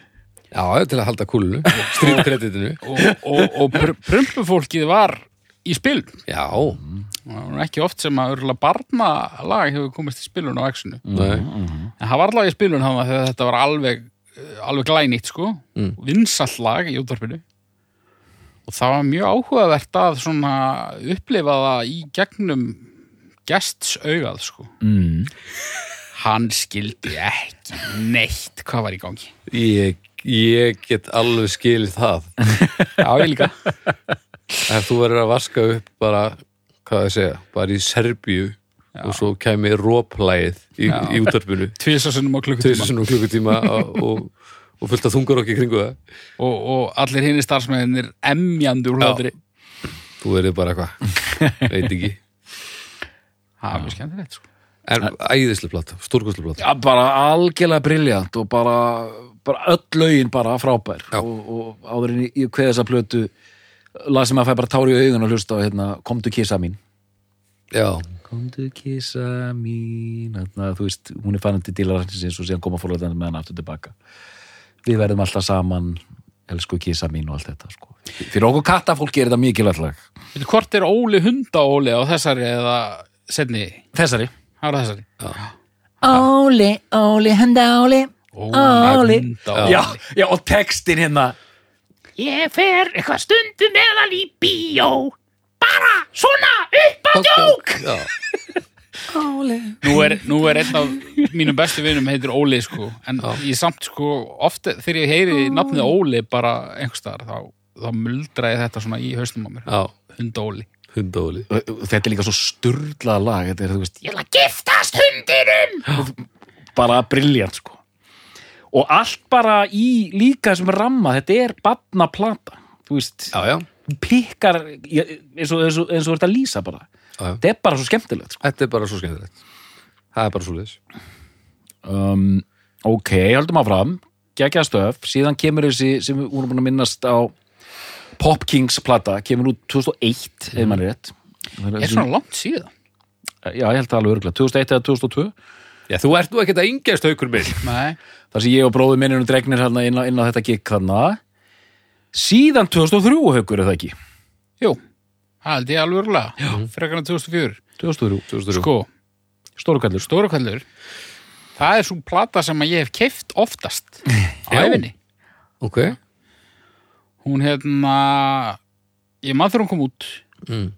já, til að halda kúlunu, stríðkreditinu og, og, og pr prumpufólkið var í spil. já, Það var ekki oft sem að örgulega barnalag hefur komist í spilun á Exinu. nei, En það var allavega í spilun hann þegar þetta var alveg, alveg glænýtt sko, mm. vinsall lag í útvarpinu og það var mjög áhugavert að svona upplifa það í gegnum gests augað sko. mm. Hann skildi ekki neitt hvað var í gangi. ég, ég get alveg skilið það <laughs> Já, ég líka. ef þú verður að vaska upp bara hvað það segja, bara í Serbíu og svo kæmi róplægið í, í útvarpinu. <laughs> Tvísasinnum á klukkutíma. klukkutíma <laughs> og, og, og fullt af þungur okkur kringu það. Og, og allir hinni starfsmennir emjandi úr hlátri. þú verður bara eitthvað, <laughs> veit ekki. Það er mjög skemmtilegt sko. en æðislega plata, stórkostlega plata Já, bara algjörlega briljant og bara, bara öll lögin bara frábær. Já. og, og áður en ég, ég kveð þessa plötu las sem að fæ bara tári í augun og hlusta á hérna, komdu kissa mín já, komdu kissa mín. Hérna, þú veist, hún er fannandi dílarhansins og síðan koma fórlega með hann aftur tilbaka. Við verðum alltaf saman. Elsku kissa mín og allt þetta sko. fyrir okkur kattafólki er þetta mikilvægt hvort er Óli hundaóli á þessari eða setni? þessari. Þessari. Óli, Óli, henda Óli Óli. já, já, og textin hérna. Ég fer eitthvað stundum meðal í bíó Bara svona upp á djók! já, Nú er, nú er einn af mínum bestu vinum heitir Óli sko. En ég samt sko ofta þegar ég heyri nafnið Óli bara einhverstaðar þá, þá muldra ég þetta svona í haustum á mér. Já, Hundóli hundóli þetta er líka svo sturlað lag þetta er, þú veist, Ég vil að giftast hundinum! <gasps> Bara briljant sko. Og allt bara í líka sem ramma, þetta er batna plata þú veist, já, já, pikkar eins og, eins og, eins og þetta lýsa bara. Já. þetta er bara svo skemmtilegt sko. þetta er bara svo skemmtilegt. Það er bara svo leis um, ok, höldum áfram. Geggja stöf, síðan kemur þessi sem við vorum búin að minnast á Pop Kings plata, kemur út 2001 ef maður er rétt. Er svona langt síðan? já, ég held það alveg örgulega, 2001 eða 2002 já, þú ert nú ekkert að yngjast haukur minn. Nei. Þar sem ég og bróður minn erum dregnir hérna inn á, inn á þetta gikk þarna síðan 2003 haukur er það ekki Jú, það held ég alveg örgulega Frekar en 2004 2003, 2003. Sko, stóru kallur Stóra kvældur Það er svo plata sem ég hef keift oftast <laughs> á Já. æfinni ok, Hún hérna Ég maður hún kom út mm.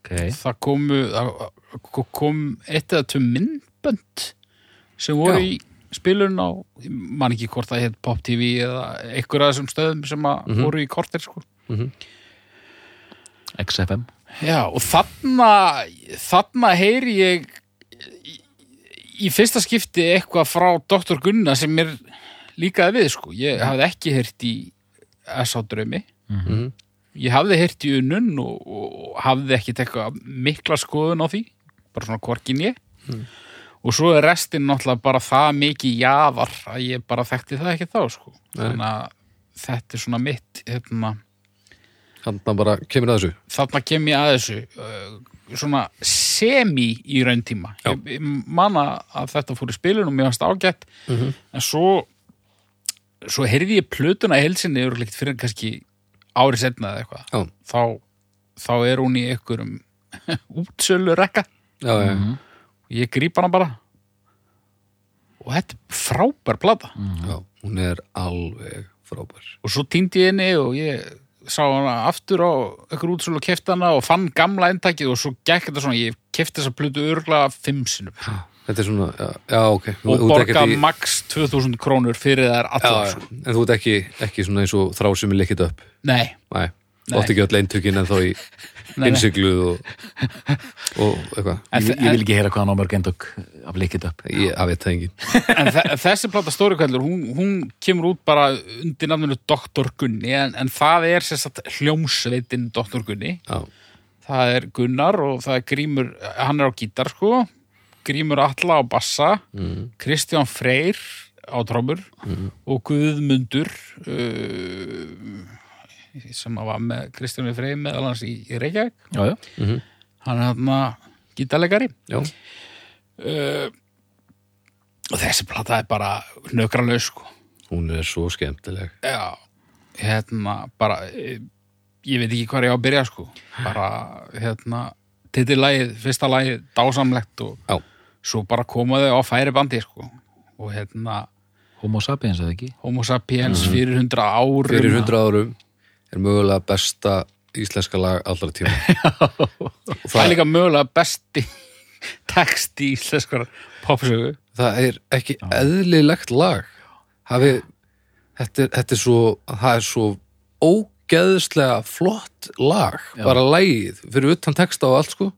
okay. það komu það kom eitt eða tvö myndbönd sem voru Já. í spilun á, man ekki hvort það heit Pop TV eða einhver af þessum stöðum sem að voru í kortir sko. XFM Já, og þarna þarna heyri ég í, í fyrsta skipti eitthvað frá Dr. Gunna sem mér líkaði við sko. Ég hafði ekki heyrt í S.A. draumi Mhm. ég hafði heyrt í unnun og, og hafði ekki tekka mikla skoðun á því bara svona korkin ég og svo er restin náttúrulega bara það mikið jaðar að ég bara þekkti það ekki þá sko. þannig að þetta er svona mitt hérna, hann bara kemur að þessu. Þarna kem ég að þessu uh, svona semi í rauntíma Já. ég, manna að þetta fór í spilun og mér varst ágætt. Mhm. en svo svo heyrði ég plötuna í heilsinni yfirleitt fyrir kannski ári setna eða eitthvað. Já, þá, þá er hún í einhverjum <laughs> útsölu rekka já, já, ég gríp hana bara. Og þetta er frábær plata. Já, hún er alveg frábær. Og svo týndi ég henni og ég sá hana aftur á einhver útsölu og kefti hana og fann gamla endtakið og svo gekk þetta svona, ég kefti þessa plötu örgla fimm sinnum. Þetta er svona, já, já ok. Þú- og borga í- max 2000 krónur fyrir já, allar já, sko. en þú ert ekki, ekki svona eins og þrá sem er likkit upp? Nei, Nei, Nei. átti ekki öll eintökin en þó í innsigluð og, og eitthvað. Ég, ég vil ekki heyra hvað hann á mörg endök af Lick It Up ég veit það engin en þe- þessi plata Stóri kvældur, hún, hún kemur út bara undir nafninu Dr. Gunni en, en það er sem sagt hljómsveitin Dr. Gunni. Já, það er Gunnar og það er Grímur hann er á gítar sko. Grímur Alla á bassa mm, Kristján Freyr á trómur og Guðmundur uh, sem var með Kristjáni Freyr meðal hans í, í Reykjavík. Já, já, mhm, hann er hann gítarleikari. Já, uh, og þessi plata er bara nökralaus sko. Hún er svo skemmtileg. Já, hérna bara eh, ég veit ekki hvað ég á að byrja sko. Bara hérna titillægið, fyrsta lægið, dásamlegt og já, svo bara komaðu á færi bandi sko. Og hérna Homo sapiens eða ekki? Homo sapiens fyrir hundra árum. Fyrir hundra árum er mögulega besta íslenska lag allra tíma. <laughs> Það er líka mögulega besti <laughs> text í íslenskar popsögu. Það er ekki eðlilegt lag. Hafi þetta er, þetta er svo það er svo ógeðslega flott lag. Bara lagið, fyrir utan texta og allt sko.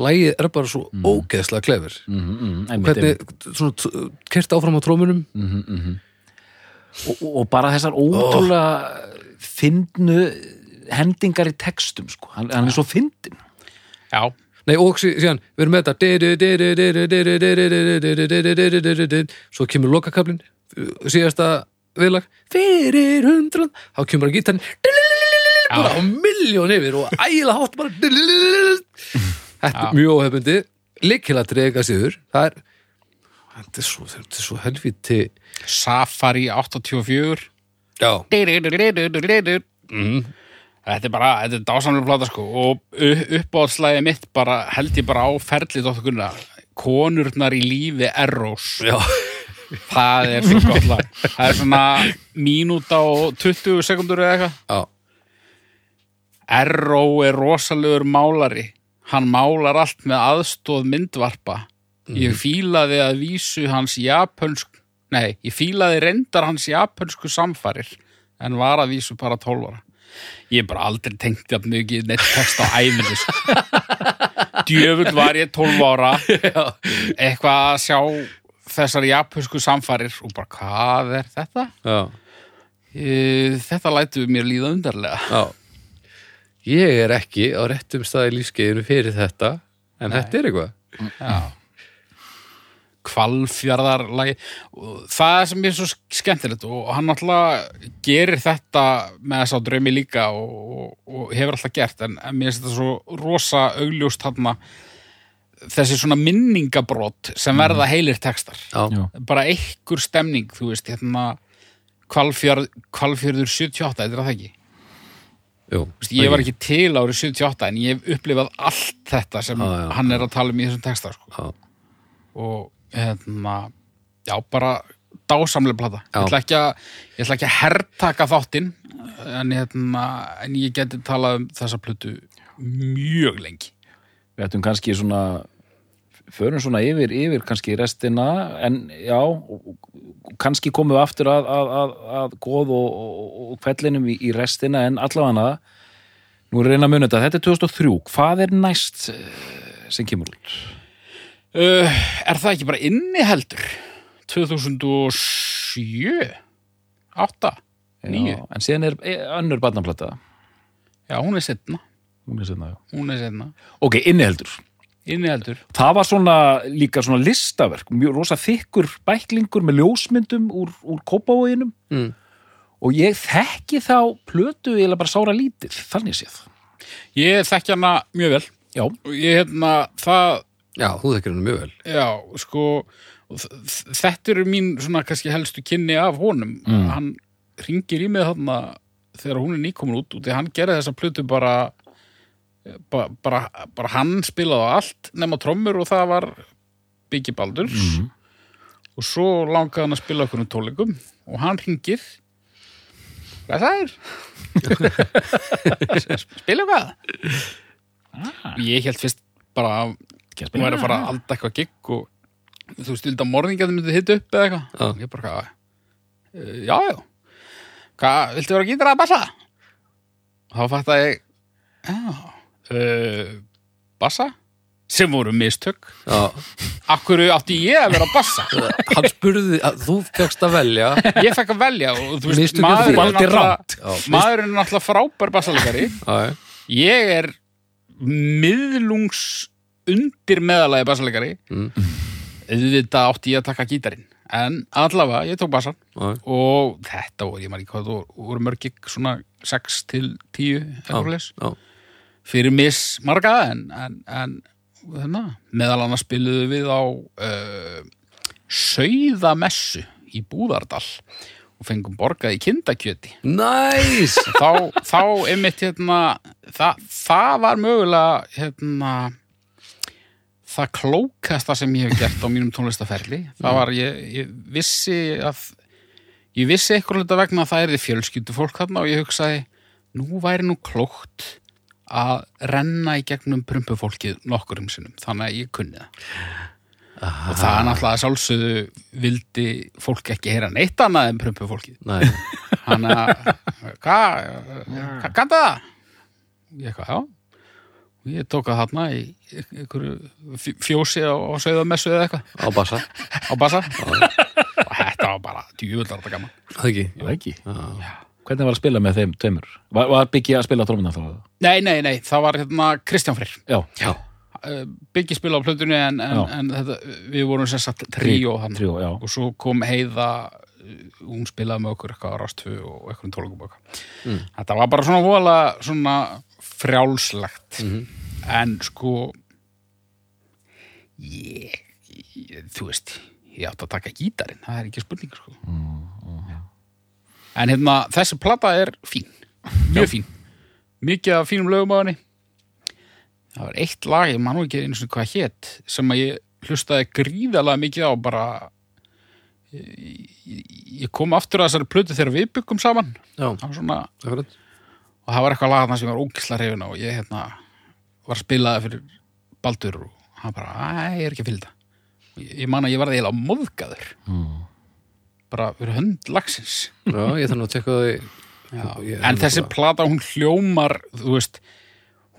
Lagið er bara svo ógeðslega klefur mm -hmm, mm, hvernig, svona, kert áfram á trómunum. Og, og- og bara þessar ótrúlega finnu hendingar í textum sko. hann, hann er svo fyndin já, Nei, og sí- síðan, við erum með þetta svo kemur lokakablin síðasta viðlag fyrir hundrað, þá kemur bara gítarinn bara á miljón yfir og ægilega hátt bara þetta er mjög óhefbundi líkilega drega sigur það er er þetta er svo helviti Safari 84 já, mm. þetta er bara þetta er dásamlega plata sko og uppáhaldslæði mitt bara held ég bara á ferli dóttur Gunnar konurnar í lífi Errós það er svo gott lag það er svona mínúta og 20 sekundur eða eitthvað Erró er rosalegur málari hann málar allt með aðstóð myndvarpa ég fílaði að vísu hans japönsk nei, ég fílaði reyndar hans japönsku samfarir en var að vísu bara 12 ára. Ég hef bara aldrei tengt jafn mikið text á æfinni sko. <laughs> djöfull var ég 12 ára. Eitthvað að sjá þessar japönsku samfarir og bara hvað er þetta? E, þetta lætu mér líða undarlega. Já. Ég er ekki á réttum staði lífskeiðinu fyrir þetta en þetta er eitthvað. Já Hvalfjarðarlagi. Og það sem er svo skemmtilegt og hann náttúrulega gerir þetta með þess að draumi líka og, og, og hefur alltaf gert en, en mér finnst þetta svo rosa augljóst hann þessi svona minningabrot sem verða heilir textar. Já, bara einhver stemning, þú veist hérna Hvalfjörð, Hvalfjörður 78, þetta er það ekki? Jú, Þú veist, ég var ekki. til árið 78 en ég hef upplifað allt þetta sem Já, já, hann er að tala um í þessum texta sko. og hérna já, bara dásamlega plata. Ég ætla ekki að, ég ætla ekki að herrtaka þáttinn en, hérna, en ég geti talað um þessa plötu mjög lengi. Við ættum kannski svona förum svona yfir, yfir kannski restina en já kannski komum við aftur að, að, að, að góð og, og, og kvellinum í, í restina en allavega nú er reyna að muna þetta, þetta er 2003 hvað er næst eh, sem kemur út? Uh, er það ekki bara inniheldur 2007 8 9 Já, en síðan er eh, önnur barnaplata. Já, hún er setna hún er sérna, já. hún er setna ok, inniheldur inniheldur það var svona líka svona listaverk mjög rosa þykkur bæklingur með ljósmyndum úr, úr kópavóginum mm. og ég þekki þá plötu eða bara sára lítið, þannig séð. Ég þekki hana mjög vel. Já, og ég hérna það já, þú þekkir hann mjög vel Já, sko þetta eru mín svona kannski helstu kynni af honum Mm. hann ringir í mig þarna þegar hún er nýkomin út og því hann gerði þessa plötu bara bara, bara, bara hann spilaði allt nema trommur og það var Biggie Baldurs Mhm. og svo langaði hann að spila okkur um tónleikum og hann ringir hvað það er? <laughs> spila hvað? ég held fyrst bara að Ekki að hún væri að fara að alda eitthvað gigg og þú veist, vildi að morðingarnir myndi hitta upp eða eitthvað. Já. ég bara, hvað, "Eh, já, já. Hvað, viltu vera að gítra að bassa? þá fatt að ég já, uh, bassa sem voru mistök. Já, Akkur átti ég að vera bassa? <laughs> Hann spurði að þú fegst að velja. Ég fekk að velja og þú veist, Mistök eru maðurinn því. er náttúrulega maðurinn er náttúrulega frábær bassalegari. Ég er miðlungs undir meðalagi bassalegari Mm. auðvitað átti ég að taka gítarinn en allavega, ég tók bassan Já. og þetta voru, ég maður ekki hvað það voru, voru mörg gig svona 6 til 10 eitthvað leis já. fyrir mis marga en, en, en hérna, meðal annars spiluðu við á uh, Sauðamessu í Búðardal og fengum borgað í kindakjöti Næs! þá, þá einmitt hérna það, það var mögulega hérna það klókasta sem ég hef gert á mínum tónlistaferli það var, ég, ég vissi að ég vissi eitthvað hluta vegna að það er þið fjölskyldu fólk þarna og ég hugsaði nú væri nú klókt að renna í gegnum prumpufólkið nokkurum sinnum, þannig að ég kunni það. Og það er náttúrulega að sjálfsögðu vildi fólk ekki heyra neitt annað en prumpufólkið. Nei, hann að hvað, hvað kann það? ég eitthvað, já ég tók að þarna í einhverju fj- fjósi á, á sögðamessu eða eitthvað á bassa á bassa og þetta var bara djúvöldar þetta gaman Það ekki Það ekki. Já. Hvernig var að spila með þeim tveimur? Var, var Biggi að spila trómina þá? nei, nei, nei, það var hérna Kristján Freyr Já. Já. Uh, Byggi spila á plötunni en, en, en þetta, við vorum sér satt tríó hann Tríó, já. og svo kom Heiða uh, hún spilaði með okkur eitthvað á Rastfu og eitthvað tólugum og eitthvað Mm. þetta var bara svona vola svona frjálslegt. Mhm. en sko ég, ég þú veist ég átti að taka gítarinn, það er ekki spurning sko. en hérna þessi plata er fín mjög fín, mikið af fínum lögum á henni. Það var eitt lag, ég man nú ekki einu sinni hvað hétt sem að ég hlustaði gríðalega mikið á bara ég, ég kom aftur að þessari plötu þegar við byggum saman. Já, það var svona, akkurat og það var eitthvað lag þarna sem var ógisla reyfina og ég hérna var að spila það fyrir Baldur og hann bara, að ég er ekki að fylgja ég, ég man að ég var eiginlega móðgaður bara fyrir hönd lagsins. Já, ég nú að tekka Ég- en þessi plata hún hljómar þú veist,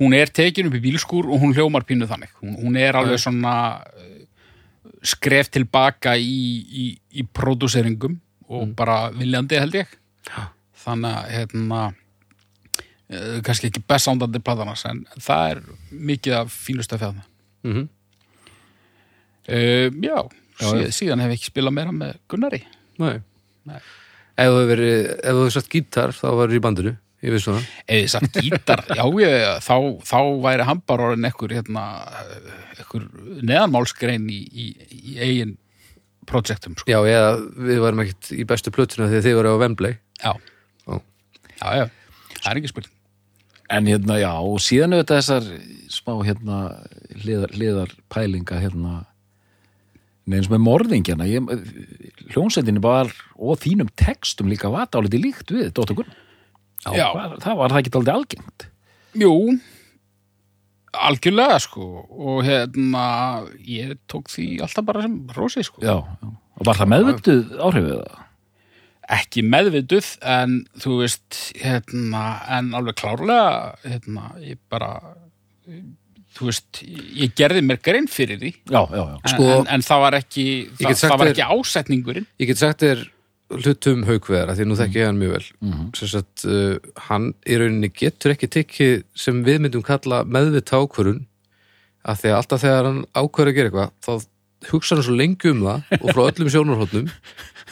hún er tekin upp í bílskúr og hún hljómar pínu þannig. Hún, hún er alveg svona uh, skref tilbaka í, í, í pródúseringum og bara viljandi held ég. Já. þannig að hérna kannski ekki best ándandi platanas en það er mikið af fínustu að fjæðna Mhm. uh, já, Já, já. síðan hef ég ekki spilað meira með Gunnari Nei. Nei. Ef þú ef hefur sagt gítar þá var í bandinu, veist svona eða sagt gítar, <laughs> já ég, þá, þá væri orðin ekkur hérna, ekkur neðanmálsgrein í, í, í eigin projektum sko. Já, eða við varum ekkert í bestu plötuna þegar þið varu á Wembley já. Já. já, já, það er ekki spurning En hérna, já, og síðan auðvitað þessar smá hérna hliðar, hliðar pælinga hérna Nei, eins með morðingjana ég, hljónsendinni var og þínum textum líka var dálítið líkt við Dóttur Gunn Já. Var, það var það ekki dálítið algengt jú, algjörlega sko og hérna ég tók því alltaf bara sem rósi sko Já, já. og var það meðvölduð áhrifið það? Ekki meðvituð en þú veist hérna, en alveg klárlega hérna, ég bara þú veist, ég gerði mér grein fyrir því. Já, já, já. En, Sko, en, en það var ekki það, það var ekki ásetningurinn. Ég get sagt þér hlutum haugveðara því nú þekki ég hann mjög vel. Mhm. sem sagt, uh, hann í rauninni getur ekki tekið sem við myndum kalla meðvita ákvörun af því að alltaf þegar hann ákvör að gera eitthvað þá hugsa hann svo lengi um það og frá öllum sjónarhóttnum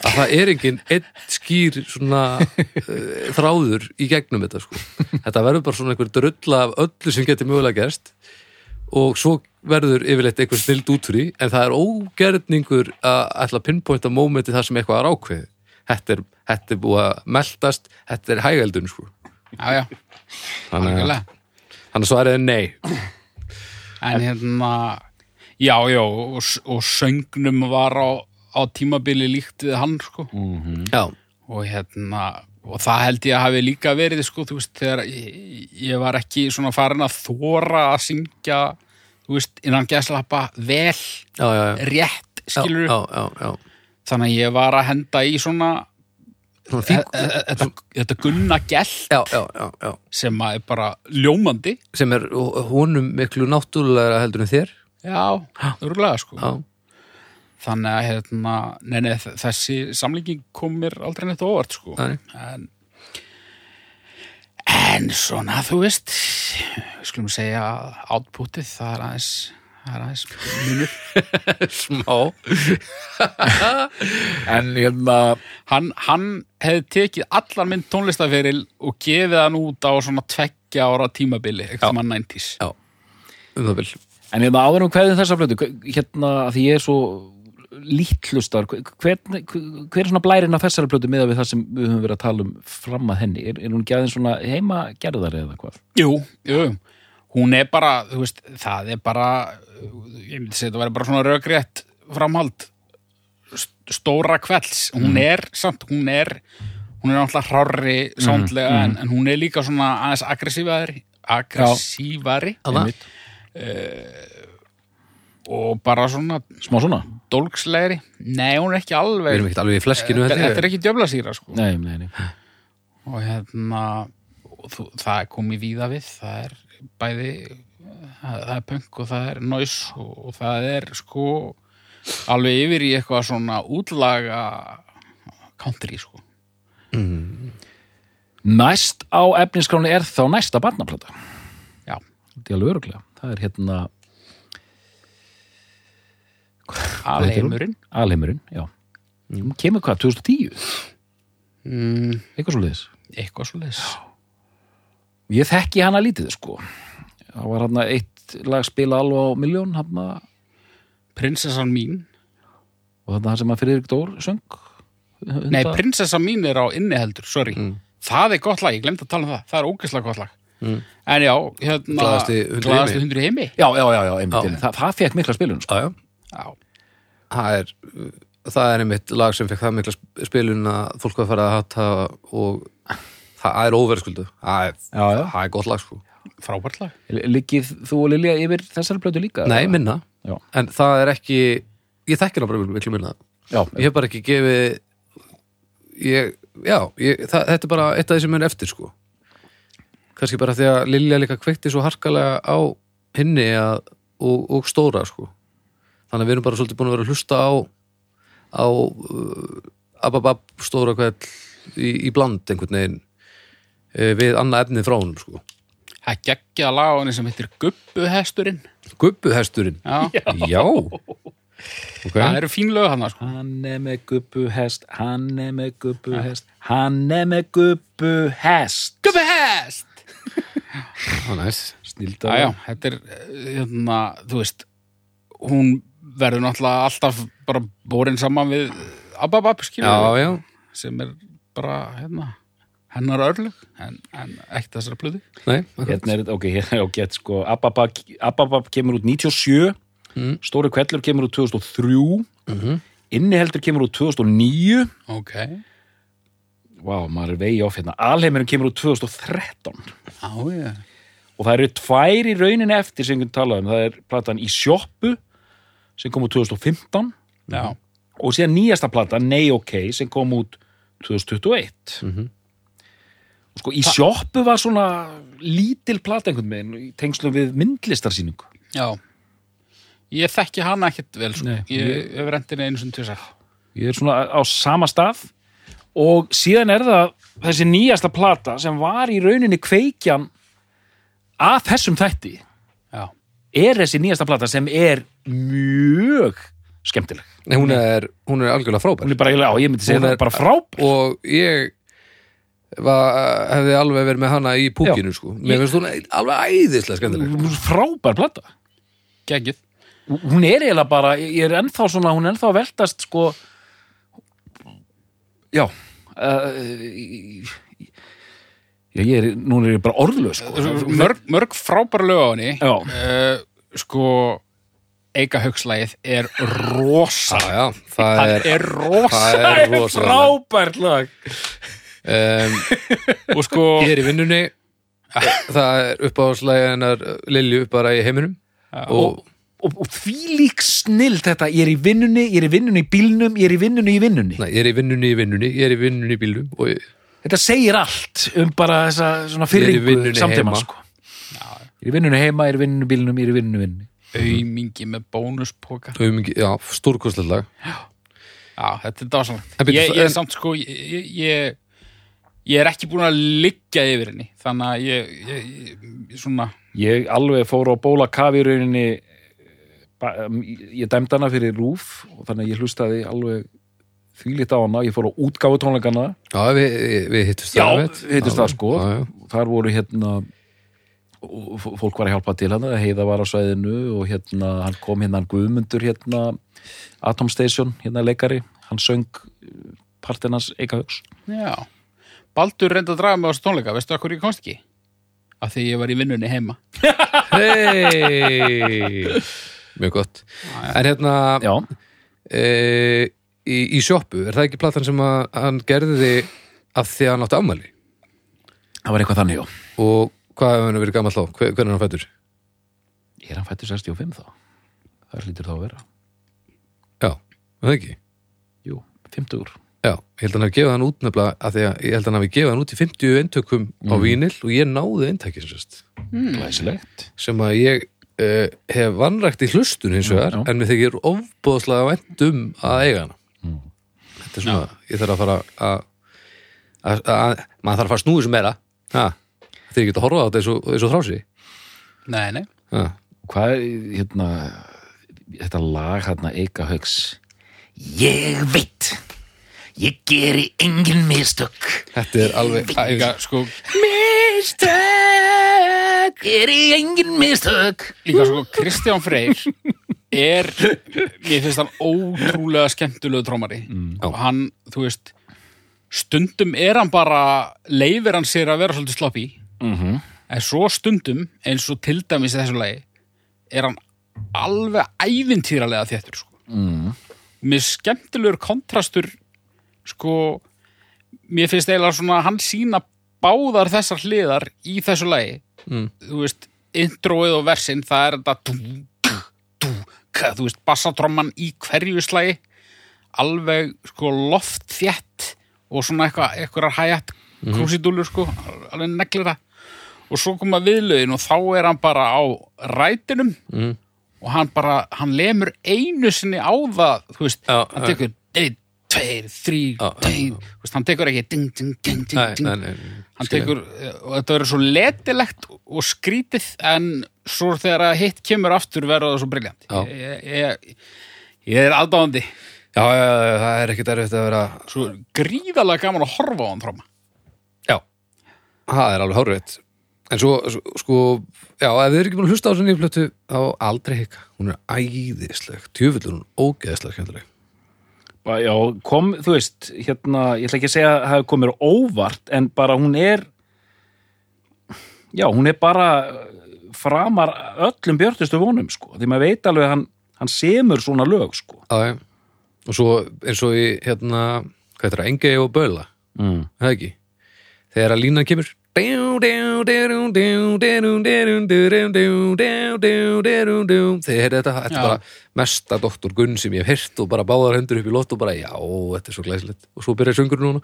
að það er engin einn skýr svona uh, þráður í gegnum þetta sko. þetta verður bara svona einhver drulla af öllu sem getur mögulega gerst og svo verður yfirleitt eitthvað stild út fyrir því, en það er ógerningur að ætla að pinpointa mómenti þar sem eitthvað er ákveðið þetta er, þetta er búið að meldast þetta er hægældun sko. já, já, þannig að þannig að svarið er nei en hérna já, já, og, og söngnum var á, á tímabili líkt við hann sko. Mhm. já, og hérna og það held ég að hafi líka verið sko, þú veist, þegar ég, ég var ekki svona farin að þóra að syngja þú veist, innan gæslappa vel, já, já, já. rétt skilur já, já, já, þannig að ég var að henda í svona svona fík þetta, þetta gunna gell já, já, já, já. sem er bara ljómandi. Sem er honum miklu náttúrulega heldur en þér. Já, örgulega sko. Já, þannig að hérna, nei, nei, þessi samlíking kom mér aldrei neitt óvart sko. En en svona, þú veist við skulum segja outputið, það er aðeins það er aðeins munur. <laughs> Smá. <laughs> En hérna hann, hann hefði tekið allan minn tónlistaferil og gefið hann út á svona tveggja ára tímabili, eitthvað mann 90s já, um það vil En hérna áður um hverðin þessa plötu, hve- hérna að því ég er svo lítlustar, hver, hver, er svona blærin af þessari plötu miða við það sem við höfum verið að tala um fram að henni? Er, er hún aðeins svona heima gerðar eða hvað? Jú, jú, hún er bara, veist, það er bara, ég myndi segja þetta væri bara svona rökrétt framhald st- stóra kvelds, hún er samt, hún er, hún er náttúrulega hrárri sándlega, en, en hún er líka svona aðeins aggressívari, aggressívari Anna? Einmitt. og bara svona Smá svona? Dólkslegri. Nei, hún er ekki við alveg, erum ekkert alveg í fleskinu þetta, þetta er ekki djöflasýra, sko. Nei, nei, nei. og hérna og þú, það er komið víða við það er bæði það, er punk og það er noise og, og það er sko alveg yfir í eitthvað svona útlaga country sko Næst á efniskráni er þá næsta barnaplata. já, Þetta er alveg öruglega. Það er hérna alheimurinn Alheimurinn, já. Hún kemur hvað, 2010? mm, Eitthvað svo liðis. eitthvað svo leis Ég þekki hana lítið, sko. Það var hann eitt lag spila alveg á miljón, hann að prinsessan mín og þetta sem að Friðrik Dór söng nei, prinsessan mín er á inniheldur, sorry það er gott lag, ég glemt að tala um það það er ógeðslega gott lag en já, hérna í glaðasti heimi. já, já, já, já, Já. Það, það fekk mikla spilun sko. já, já. Það er það er einmitt lag sem fekk það mikla sp- spilun að fólk var að fara að hata og það er óverðskuldu það er, það er gott lag sko. Frábært lag. Liggið þú og Lilja yfir þessari blötu líka? nei, minna, Já. en það er ekki ég þekki hana bara miklu minna. Já, ég hef bara ekki gefið ég, já, ég, það, þetta er bara eitt af því sem er eftir sko. Kannski bara því að Lilja líka kveikti svo harkalega á hinni að, og, og stóra sko þannig að við erum bara svolítið búin að vera að hlusta á á uh, ababab stóra kveld í, í bland einhvern veginn uh, við annað efnið frá honum sko það er geggjað lag á henni sem heitir Gubbuhesturinn Gubbuhesturinn já, Já, ok það eru fín lög hann sko. Hann er með gubbuhest, hann er með gubbuhest, hann er með gubbuhest. Gubbuhest. Snildar. já, já, þetta er eh, hérna, þú veist hún verður náttúrulega alltaf bara borin saman við Ababab skilur já, já, sem er bara hérna, hennar örlug en, en ekki þessara plöðu nei. Hérna er þetta, ok, hérna er ágætt sko, Ababab, Ababab kemur út 97, Mm. Stóri Kvellur kemur út 2003, Mhm. Inniheldur kemur út 2009, ok, Vá, maður er vegi áf hérna, Alheimurinn kemur út 2013 á ég og það eru tvær í rauninni eftir sem við talaðum, það er platan í sjoppu sem kom út 2015 já, og síðan nýjasta plata, Nei OK, sem kom út 2021 Mhm. og sko í sjoppu var svona lítil plata einhvern veginn í tengslum við myndlistarsýningu. Já. Ég þekki hana ekkert vel sko. Nei, ég hef rendinni einu sem tvisar ég er svona á sama stað. Og síðan er það þessi nýjasta plata sem var í rauninni kveikjan af þessum þætti er þessi nýjasta plata sem er mjög skemmtileg. Nei, hún er, hún er algjörlega frábær. Hún er bara, já, ég myndi segja Hún það er- bara frábær. og ég var, hefði alveg verið með hana í púkinu sko. mér finnst hún alveg æðislega skemmtileg. Frábær plata. Geggið hún er eiginlega bara, ég er ennþá svona hún er ennþá að veltast sko. Já. Uh, já, ég er núna er ég bara orðlaus sko. mörg, mörg frábæra lög á henni. Já. uh, sko Eika Haukslægið er rosa. Já, já, það það er, er rosa það er <laughs> rosalega frábært lag. Um, <laughs> og sko ég er í vinnunni. Það er uppáhaldslega hennar Lilju upp bara í heiminum. Og og, og því lík snill þetta, ég er í vinnunni, ég er í vinnunni í bílnum, ég er í vinnunni í vinnunni. Nei, ég er í vinnunni í vinnunni, ég er í vinnunni í bílnum og ég, Þetta segir allt um bara þessa fyrringu samtíma, sko. Ég er í vinnunni heima, ég er í vinnunni í bílnum, ég er í vinnunni vinnunni. aumingi með bónuspoka. Já, þetta er dásanlegt ég, ég er en- samt sko ég, ég, er ekki búin að liggja yfir henni þannig að ég, ég, ég svona Ég alveg fór á bóla kafi í rauninni, ba- um, ég dæmd hana fyrir rúf og þannig að ég hlustaði alveg þvílít á hana, ég fór á útgáfu tónleikana. Já, við, við, við hittust Já, hittust Já, það, sko. já, já. þar voru hérna fólk var að hjálpa til hann heiða var á svæðinu og hérna hann kom hérna hann Guðmundur hérna Atom Station, hérna leikari. Hann söng partinn hans Eika Hugs já, Baldur reyndi að draga mig á þessu tónleika. Veistu hvað ég komst ekki? af því ég var í vinnunni heima. <laughs> <laughs> Hei Mjög gott. En hérna Já, e, í, í sjoppu, er það ekki platan sem að hann gerði af því að hann átti afmæli það var eitthvað þannig, já og hvað hefur hann verið gamall þá? Hver, hvernig er hann fættur? Er hann fættur 65 þá? Það hlýtur þá að vera Já, er það ekki? Jú, 50 úr Já, ég held að hann hafi gefið hann út nefnilega að því að ég held að hann hafi gefið hann út í 50 eintökum á vínil og ég náði eintækið Glæsilegt sem að ég uh, hef vannrækt í hlustun vegar Já, já. en mér þykir ofbóðslega vænt um að eiga hana Þetta er svona, ég þarf að fara að að, að, maður þarf að fara að snúið sem meira. Ha, þegar ég get að horfa á þetta eins og, eins og þrási? Nei, nei, ha. Hvað er, hérna þetta lag hérna Eika Hugs Ég veit. Ég geri engin mistök. Þetta er alveg líka sko, Mistök! Geri engin mistök. Líka sko Kristján Freyr er mér finnst hann ótrúlega skemmtilegu trómari og hann, þú veist stundum er hann bara leifir hann sér að vera svolítið sloppy mm en svo stundum eins og til dæmis í þessu lagi er hann alveg ævintýralega þéttur sko. mm. með skemmtilegur kontrastur sko mér finnst eiginlega svona að hann sína báðar þessar hliðar í þessu lagi Mm. þú veist, introið og versin það er þetta dú, dú, dú, ka- þú veist, bassatromman í hverju slagi. Alveg sko loft þétt og svona eitthvað, eitthvað hæjætt krúsidúlur sko, alveg neglir það og svo koma viðlögin og þá er hann bara á rætinum Mm. og hann bara, hann lemur einu sinni á það, þú veist, Já, hann tekur einn, tveir, þrý, hann tekur ekki ding, ding, ding, ding, ding. hann tekur, eh, og þetta verður svo letilegt og skrítið en svo þegar að hitt kemur aftur verður það svo briljant. Já. ég, ég, ég er aðdáðandi Já, já, já, það er ekkert erfitt að vera svo gríðalega gaman að horfa á hann tróma Já, það er alveg hárreitt En svo, sko, já, ef þið eru ekki búin að hlusta á þessu nýju plötu þá aldrei hika, hún er æðisleg. Tjöfullur hún ógeðslega skemmtileg. Ba- Já, kom, þú veist, hérna, ég ætla ekki að segja að það hefur komið óvart, en bara hún er, já, hún er bara framar öllum björtustu vonum, sko. Því maður veit alveg að hann, hann semur svona lög, sko. Já, og svo eins og í, hérna, hvað heitir það, Engei og Böla Mm. er það ekki þegar að línan kemur þegar þetta þetta er bara mesta doktor Gunn sem ég hef heyrt og bara báðar hendur upp í lott og bara já, þetta er svo glæsilegt og svo byrjar söngur núna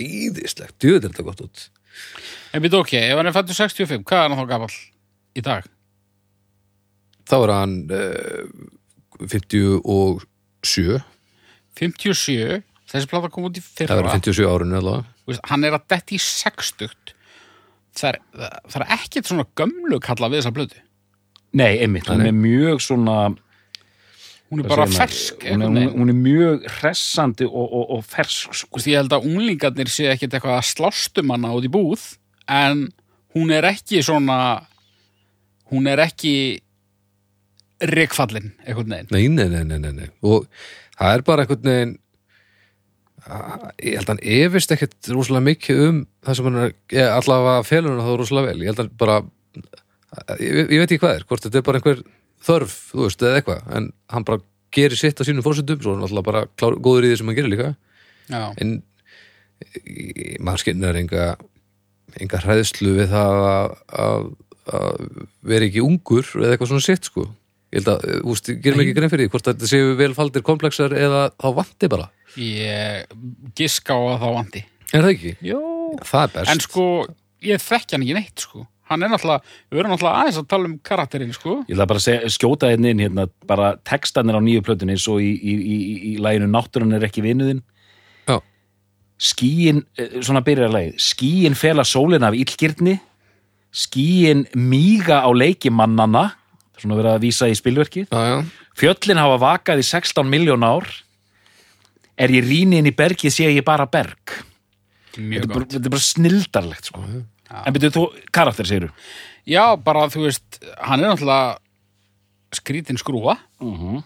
æðislegt, djöður er þetta gott út. En býta ok, ef hann er fættur 65 hvað er hann þá gamall í dag? þá er hann uh, 57 57, þessi plata kom út í það fyrra verður 57 árinu allavega hann er að detti í 60 það er, það er ekkert svona gömlu kalla við þessa blötu Nei, einmitt, nei. er mjög svona, hún er bara fersk hún er, hún, hún er mjög hressandi og, og, og fersk, sko. veist, ég held að unglingarnir sé ekkert eitthvað að slást um hana út í búð en hún er ekki svona hún er ekki reikfallin einhvern veginn. Nei, nei, nei, nei, og það er bara einhvern veginn að- ég held að hann efist ekkert rosalega mikið um það sem hann er, allavega felur hann þá rosalega vel, ég held að bara ég, ég veit ekki hvað er, hvort þetta er bara einhver þörf, þú veist, eða eitthvað en hann bara gerir sitt á sínum fórsöndum svo er hann alltaf bara klár, góður í því sem hann gerir líka Já, en maður skinnur enga enga hræðslu við það að, vera ekki ungur eða eitthvað svona sitt sko ég held að, eh, úst, gerum ekki grein fyrir því hvort þetta séu velfaldir komplexar eða þá vanti bara, Ég giska á að þá vandi. er það ekki? Jó. það er best En sko, ég þekki hann ekki neitt, sko. Hann er náttúrulega, við erum náttúrulega aðeins að tala um karakterinn, sko. Ég ætla bara að segja, skjóta hérna inn hérna, bara textanir á nýju plötunni svo í, í, í, í, í læginu Náttúrun er ekki vinuðinn. Já. Skíin, eh, svona byrjar lagið. Skíin fela sólina af illgirni. Skíin míga á leikimannana Svona verið að vísa í spilverkið. Já, já, Fjöllin hafa vakað í 16 miljón ár. Er ég rýni inn í bergið sé ég bara berg? Þetta er bara, þetta er bara snildarlegt sko. En byrjuð þú, karakter segirðu Já, bara, þú veist, hann er náttúrulega skrítin skrúfa uh -huh.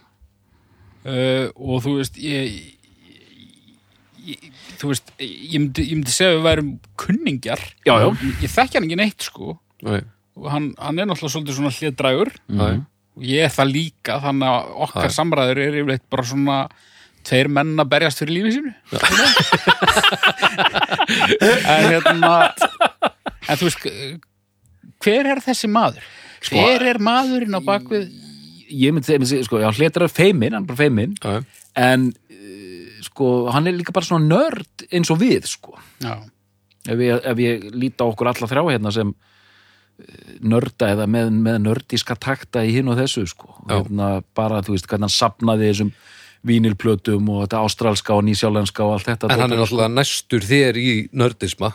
uh, og þú veist, ég, ég þú veist, ég myndi, ég myndi segja að við værum kunningjar. Já, já. Ég þekki hann ekki neitt, sko. Nei, Og hann, hann er náttúrulega svolítið svona hliðdrægur. nei. og ég er það líka þannig að okkar Já. samræður er yfirleitt bara svona tveir menn að berjast fyrir lífið sínu <laughs> en hérna <laughs> en þú veist hver er þessi maður? hver er maðurinn á bakvið Ég myndi segja, sko, já, hletar er feimin Hann er bara feimin Já, já. en uh, sko, hann er líka bara svona nörd eins og við sko. já, ef, ég, ef ég líta á okkur alla þrjá hérna sem eh, nörda eða með, með nördiska takta í hinn og þessu sko. Hérna, bara þú veist hvernig hann sapnaði þessum vínilplötum og þetta ástralska og nýsjálenska og allt þetta En hann er náttúrulega næstur þér í nördisma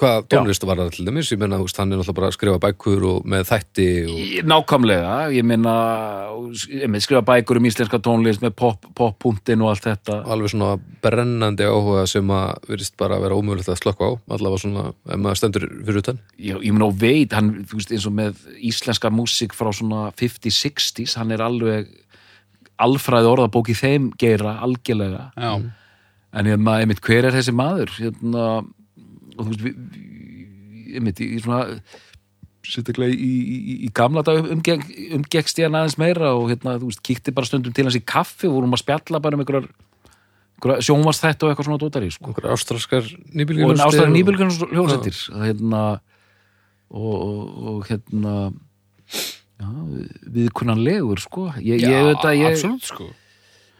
hvað tónlist var það til dæmis? Ég menna, hann er náttúrulega bara að skrifa bækur og með þætti og Nákvæmlega, ég meina ég með skrifa bækur um íslenska tónlist með pop- pop-punktin og allt þetta. Alveg svona brennandi áhuga sem að virðist bara að vera ómögulegt að slökka á allavega svona, ef maður stendur fyrir utan. Ég, ég meina og veit, hann, þú veist, eins og með íslenska músík frá svona 50-60s, hann er alveg alfræði orðabók í þeim geira algjörlega, já, en hérna, einmitt, hver er þessi maður? Hérna, og þú veist við, við- einmitt, í, í svona sérstaklega í, í, í, í gamla dag umgeng, umgekst ég hann aðeins meira og hérna, þú veist, kíkti bara stundum til hans í kaffi og vorum að spjalla bara um einhverjar einhverjar sjónvarsþætt og eitthvað svona dótari, sko. Okkur ástraskar og nýbylgjum ástæðan nýbylgjum hljóðsettir hérna og, og, og hérna já, viðkunnanlegur sko. Ég, já ég, veit að ég, absolutt sko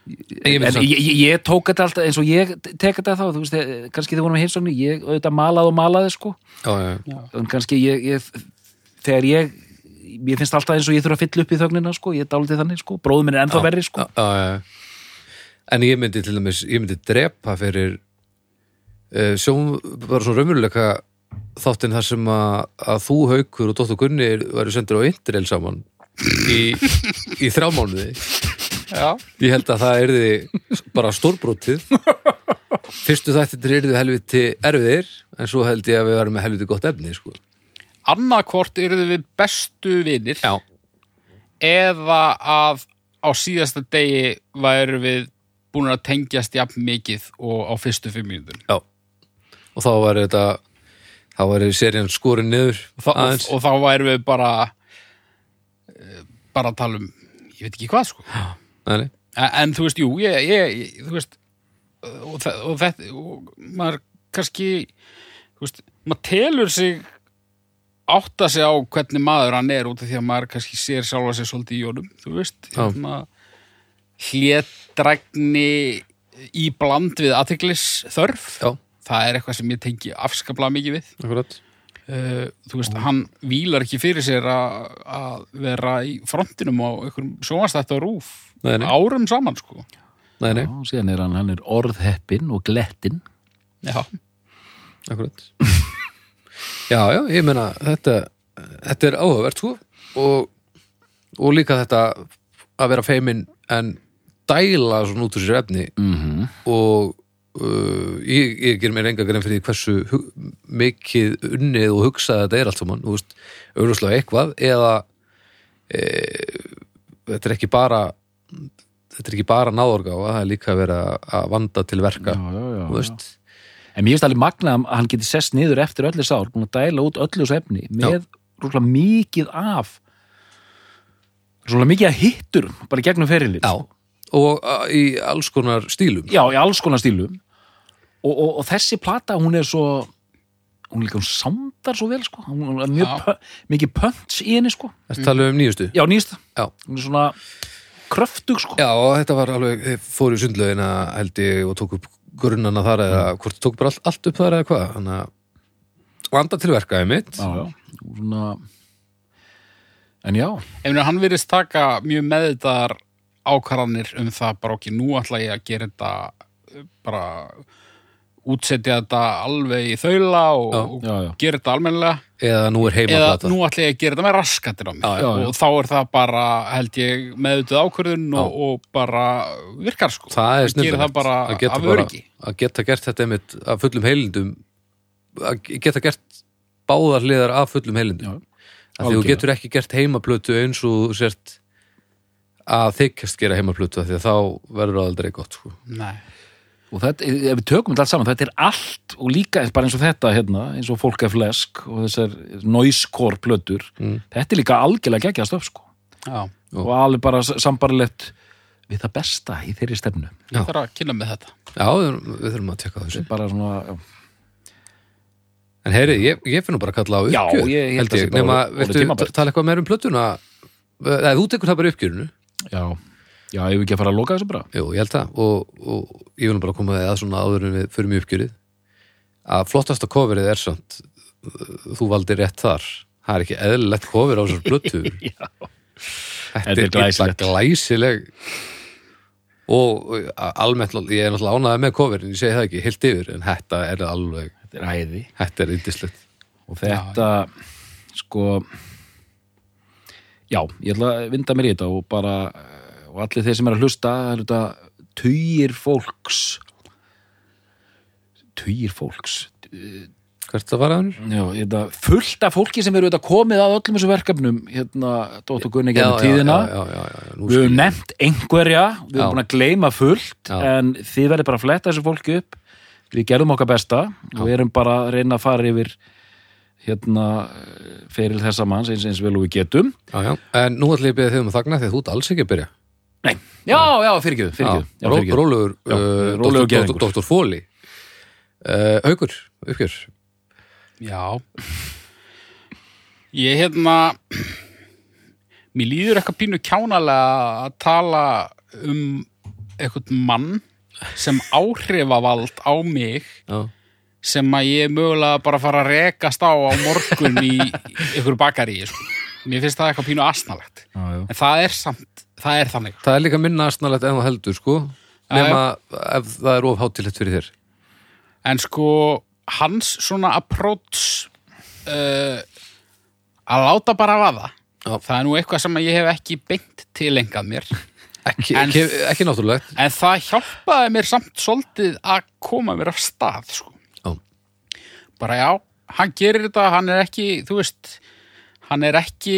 ég en ég, ég, ég tók þetta alltaf eins og ég tek þetta þá, þú veist, eh, kannski þið vorum í heimsóknu ég auðvitað malaði og malaði sko. Já, já, en kannski ég, ég þegar ég ég finnst alltaf eins og ég þurfa að fylla upp í þögnina sko, ég er dálítið þannig sko, bróðum minn er ennþá verri sko. Já, já, já. en ég myndi til dæmis ég myndi drepa fyrir uh, sjón, bara svona raumuleika þáttinn þar sem að, að þú haukur og Dóttur Gunni væri sendur á Interrail saman í, í þrjá mánuði. já, ég held að það erði bara stórbrótið fyrstu þættir erði helviti erfiðir en svo held ég að við varum með helviti gott efni sko. annarkvort eru við bestu vinir já, eða að á síðasta degi væru við búin að tengjast jafn mikið og á fyrstu fimm mínútur já. Og þá var þetta þá var serían skorin niður og, og, og þá væru við bara eh, bara að tala um ég veit ekki hvað sko. Nei. En, en þú veist, jú, ég, ég, þú veist og, þe- og þetta og maður kannski þú veist, maður telur sig átta sig á hvernig maður hann er út af því að maður kannski sér sjálfa sig svolítið í honum, þú veist hérna, hlétrægni í bland við aðtiklis þörf Já. það er eitthvað sem ég tengi afskaplega mikið við. Akkurat uh, þú veist, hann vílar ekki fyrir sér að að vera í frontinum á einhverjum sjónvastætt á rúf Nei, nei. árum saman, sko. Nei, nei, Já, síðan er hann, hann er orðheppin og glettin. Já, akkurat. <laughs> Já, já, ég meina þetta, þetta er áhugavert sko. Og, og líka þetta að vera feimin en dæla svona út úr sér efni. Mm -hmm. og uh, ég, ég ger mér enga grein fyrir hversu mikið unnið og hugsað þetta er allt saman, þú veist, auðvitað eitthvað eða e, þetta er ekki bara þetta er ekki bara náðorgáfa, það er líka verið að- að vanda til verka, já, já, já, En mér finnst alveg magnað að hann geti sest niður eftir öllu sár, að dæla út öllu þessu efni með rúkla mikið af rúkla mikið af hittur bara gegnum ferilið. Já, og í alls konar stílum? Já, í alls konar stílum. Og, og, og þessi plata hún er svo hún líka hún sándar svo vel sko. Hún er mjög pö- mikið pönts í henni sko. Þetta tala um nýjustu? Já, nýsta, Já. hún er svona kröftug sko. Já, og þetta var alveg, þeir fóru í sundlaugina held ég og tók upp grunnana þar eða hvort tók bara allt, allt upp þar eða hvað? Þannig að vanda til verkaði mitt já, já, svona en já, meina, hann virðist taka mjög meðvitaðar ákvarðanir um það bara okkur, nú ætla ég að gera þetta uh, bara útsetja þetta alveg í þaula og, og gera þetta almennilega. Eða nú er heima eða nú ætla ég að gera þetta með raskatir á mig Já, já, já. og þá er það bara held ég meðvitað ákvörðun og, og bara virkar sko. Það er bara að geta, bara, að geta gert þetta einmitt af fullum heilindum að geta gert báðar hliðar af fullum heilindum. Því þú getur ekki gert heimaplötu eins og sért að þykjast gera heimaplötu af því að þá verður það aldrei gott sko. Nei. og þetta, ef við tökum þetta allt saman þetta er allt og líka bara eins og þetta hérna, eins og fólk er flesk og þessar noisecore plötur Mm. þetta er líka algjörlega geggjast upp sko Já, Já. og alveg bara sambarilegt við það besta í þeirri stefnu Já. þetta er að kynna með þetta Já, við, þurfum að tekka þessu bara svona, já, En heyri, ég, ég finn nú bara að kalla á Já, uppgjör ég held að ég, sé bara nema, orðið viltu tala eitthvað meir um plötuna eða þú tekur það bara uppgjörinu já, já, ég vil ekki að fara að loka þessu bara? Jú, ég held það. Og, og ég vil bara koma að svona áður en við förum í uppgjörið að flottasta coverið er samt uh, þú valdir rétt þar. Það er ekki eðlilegt cover á þessar plötu. <laughs> Já. Þetta er glæsileg. glæsilegt. glæsileg. Og almennt ég er náttúrulega ánæði með coverin, ég segi það ekki heilt yfir, en þetta er alveg þetta er æði. Þetta er yndislegt. Og þetta sko já, ég ætla að vinda mér í þetta og bara og allir þeir sem er að hlusta er þetta tugir fólks. Tugir fólks. Hvert það var aðeins? fullt af fólki sem eru þetta komið að öllum þessu verkefnum hérna, Dóttur Gunni gennum tíðina. já, já, já, við höfum nefnt einhverja við höfum búin að gleyma fullt en þið verður bara að fletta þessu fólki upp. Við gerðum okkar besta og við erum bara að reyna að fara yfir hérna feril þessa manns eins eins vel og við getum. Já, já. en nú ætlum ég að byrja þig um að þagna því að þú ert alls ekki að byrja. Nei. já, já, fyrirgjöðu fyrirgjöðu, já, Ró- fyrirgjöðu. rólegur Já, uh, doktor- Fóli uh, Haukur, uppgjör. Já. Ég hérna Mér líður eitthvað pínu kjánalega að tala um eitthvað mann sem áhrifavald á mig já, sem að ég er mögulega bara að fara að rekast á á morgun í <laughs> einhverju bakari sko. Mér finnst það eitthvað pínu asnalegt Já, já. en það er samt, það er þannig það er líka minna aðsnalegt en þú heldur sko nema ef það er of hátilegt fyrir þér en sko hans svona approach uh, að láta bara vaða Já. það er nú eitthvað sem ég hef ekki beint tilengað mér ekki, En- ekki, ekki náttúrulegt en það hjálpaði mér samt svolítið að koma mér af stað sko. Bara já, hann gerir þetta hann er ekki, þú veist hann er ekki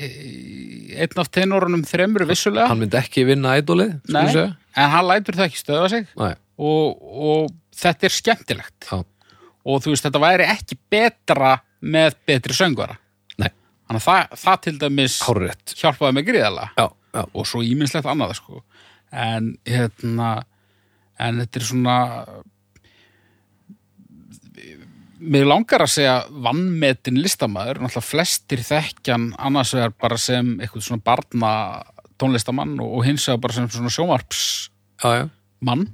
eh, einn af tenorunum þremur vissulega. Hann myndi ekki vinna ædolið Nei, en hann lætur það ekki stöða sig. Og, og þetta er skemmtilegt. Já. og þú veist, þetta væri ekki betra með betri söngvara. Nei. þannig að það, það til dæmis Hárrétt. hjálpaði mig gríðalega já, já, og svo íminnslegt annað sko. en hérna en þetta er svona mér langar að segja vannmetin listamaður náttúrulega flestir þekkjan annars vegar bara sem eitthvað svona barna tónlistamann og, og hins vegar bara sem svona sjómarps já, já. mann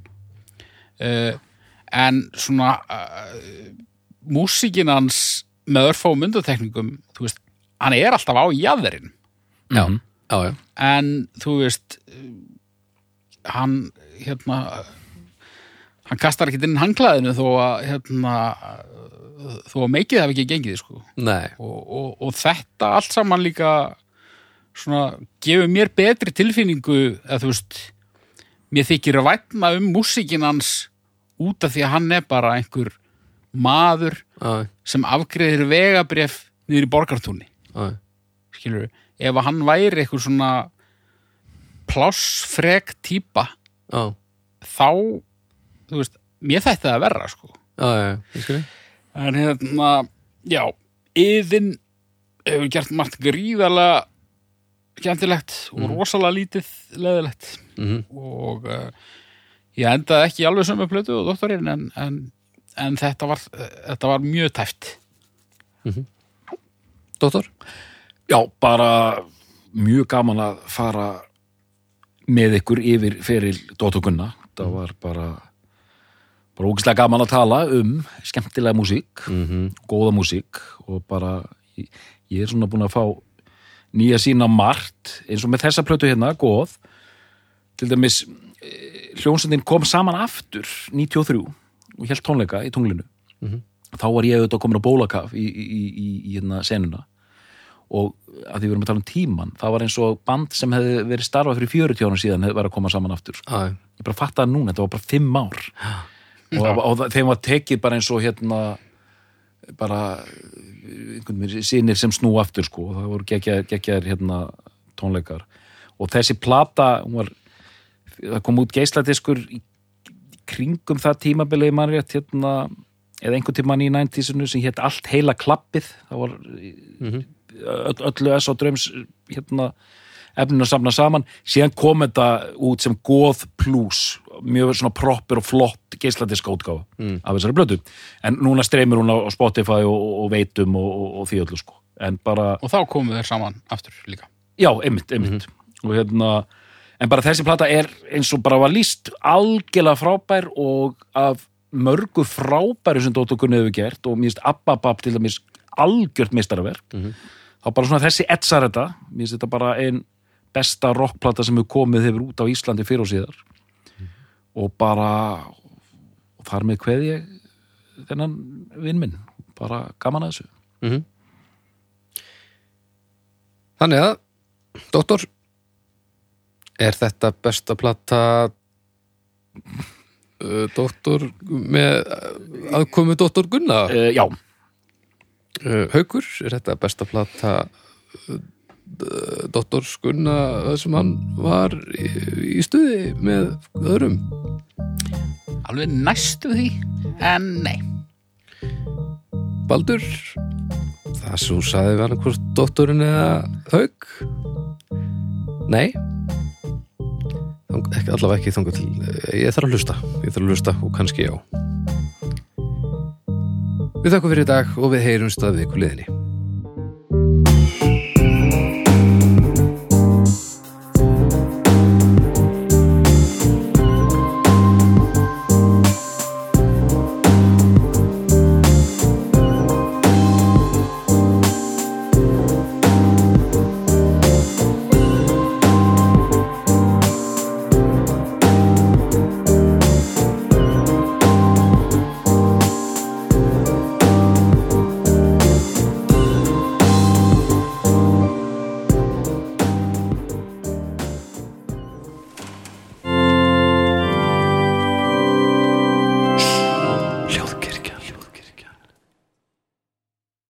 uh, en svona uh, músíkin hans með örfáum undatekningum þú veist, hann er alltaf á jæðurinn já, Mhm. já, já. en þú veist hann hérna hann kastar ekki inn hanglaðinu þó að hérna þó að meikið hafi ekki gengið sko. Og, og, og þetta allt saman líka svona gefur mér betri tilfinningu að þú veist mér þykir að vætna um músíkin hans út af því að hann er bara einhver maður já, sem afgreðir vegabref niður í borgartúni. Já, skilur ef að hann væri eitthvað svona plássfrek típa já, þá, þú veist, mér þætti það að verra sko. já, já, ég skilji en hérna, já yðin hefur gert margt gríðarlega skemmtilegt og rosalega lítið leðilegt Mhm. og uh, ég endaði ekki alveg sömu plötu og doktorinn en, en, en þetta var, þetta var mjög tæft Dóttor? Já, bara mjög gaman að fara með ykkur yfir feril Dóttur Gunna. Það var bara bara ógislega gaman að tala um skemmtilega músík, Mm góða músík og bara ég, ég er svona búin að fá nýja sína margt eins og með þessa plötu hérna, góð til dæmis eh, hljónsendin kom saman aftur 93 og hélt tónleika í tunglinu. Mhm. þá var ég auðvitað komin á bólakaf í, í, í, í, hérna senuna. Og að því við erum að tala um tíman það var eins og band sem hefði verið starfað fyrir 40 árum síðan hefði verið að koma saman aftur sko. Æ, ég bara fatt það núna, þetta var bara 5 ár og, og, þeim var tekið bara eins og hérna bara sínir sem snú aftur sko, og það voru geggjaðir, hérna tónleikar. Og þessi plata var, það kom út geisladiskur í kringum það tímabilið mannrétt hérna eða einhvern tímann í 90-sinu sem hétt allt heila klappið það var öll, öllu S á dröms hérna efninu að samna saman. Síðan kom þetta út sem góð plus mjög svona proper og flott geisladiska útgáfa Mm. af þessari blötu en núna streymir hún á Spotify og, og, veitum og, og, og því öllu sko. En bara, og þá komum við saman aftur líka. Já, einmitt, einmitt. Og hérna, en bara þessi plata er eins og bara var líst algjörlega frábær og af mörgu frábæru sem Dóttur Gunni hefur gert og mér finnst Abbabab til dæmis algjört meistaraverk. Þá bara svona þessi etsar þetta finnst þetta bara ein besta rockplata sem hefur komið hefur út á Íslandi fyrir og síðar og bara og þar með kveð ég þennan vinn minn bara gaman að þessu Mhm. Þannig að, doktor, er þetta besta plata uh, doktor með aðkomu doktor Gunna? uh, Já, Uh, Haukur, er þetta besta plata uh, doktor Gunna það sem hann var í, í stuði með öðrum? alveg næstu því, en nei. Baldur, það svo sagði við hann hvort doktorinn eða Hauk? Nei. Ekki, allavega ekki þangað til ég þarf að hlusta, ég þarf að hlusta og kannski já. Við þakkum fyrir í dag og við heyrumst að viku liðinni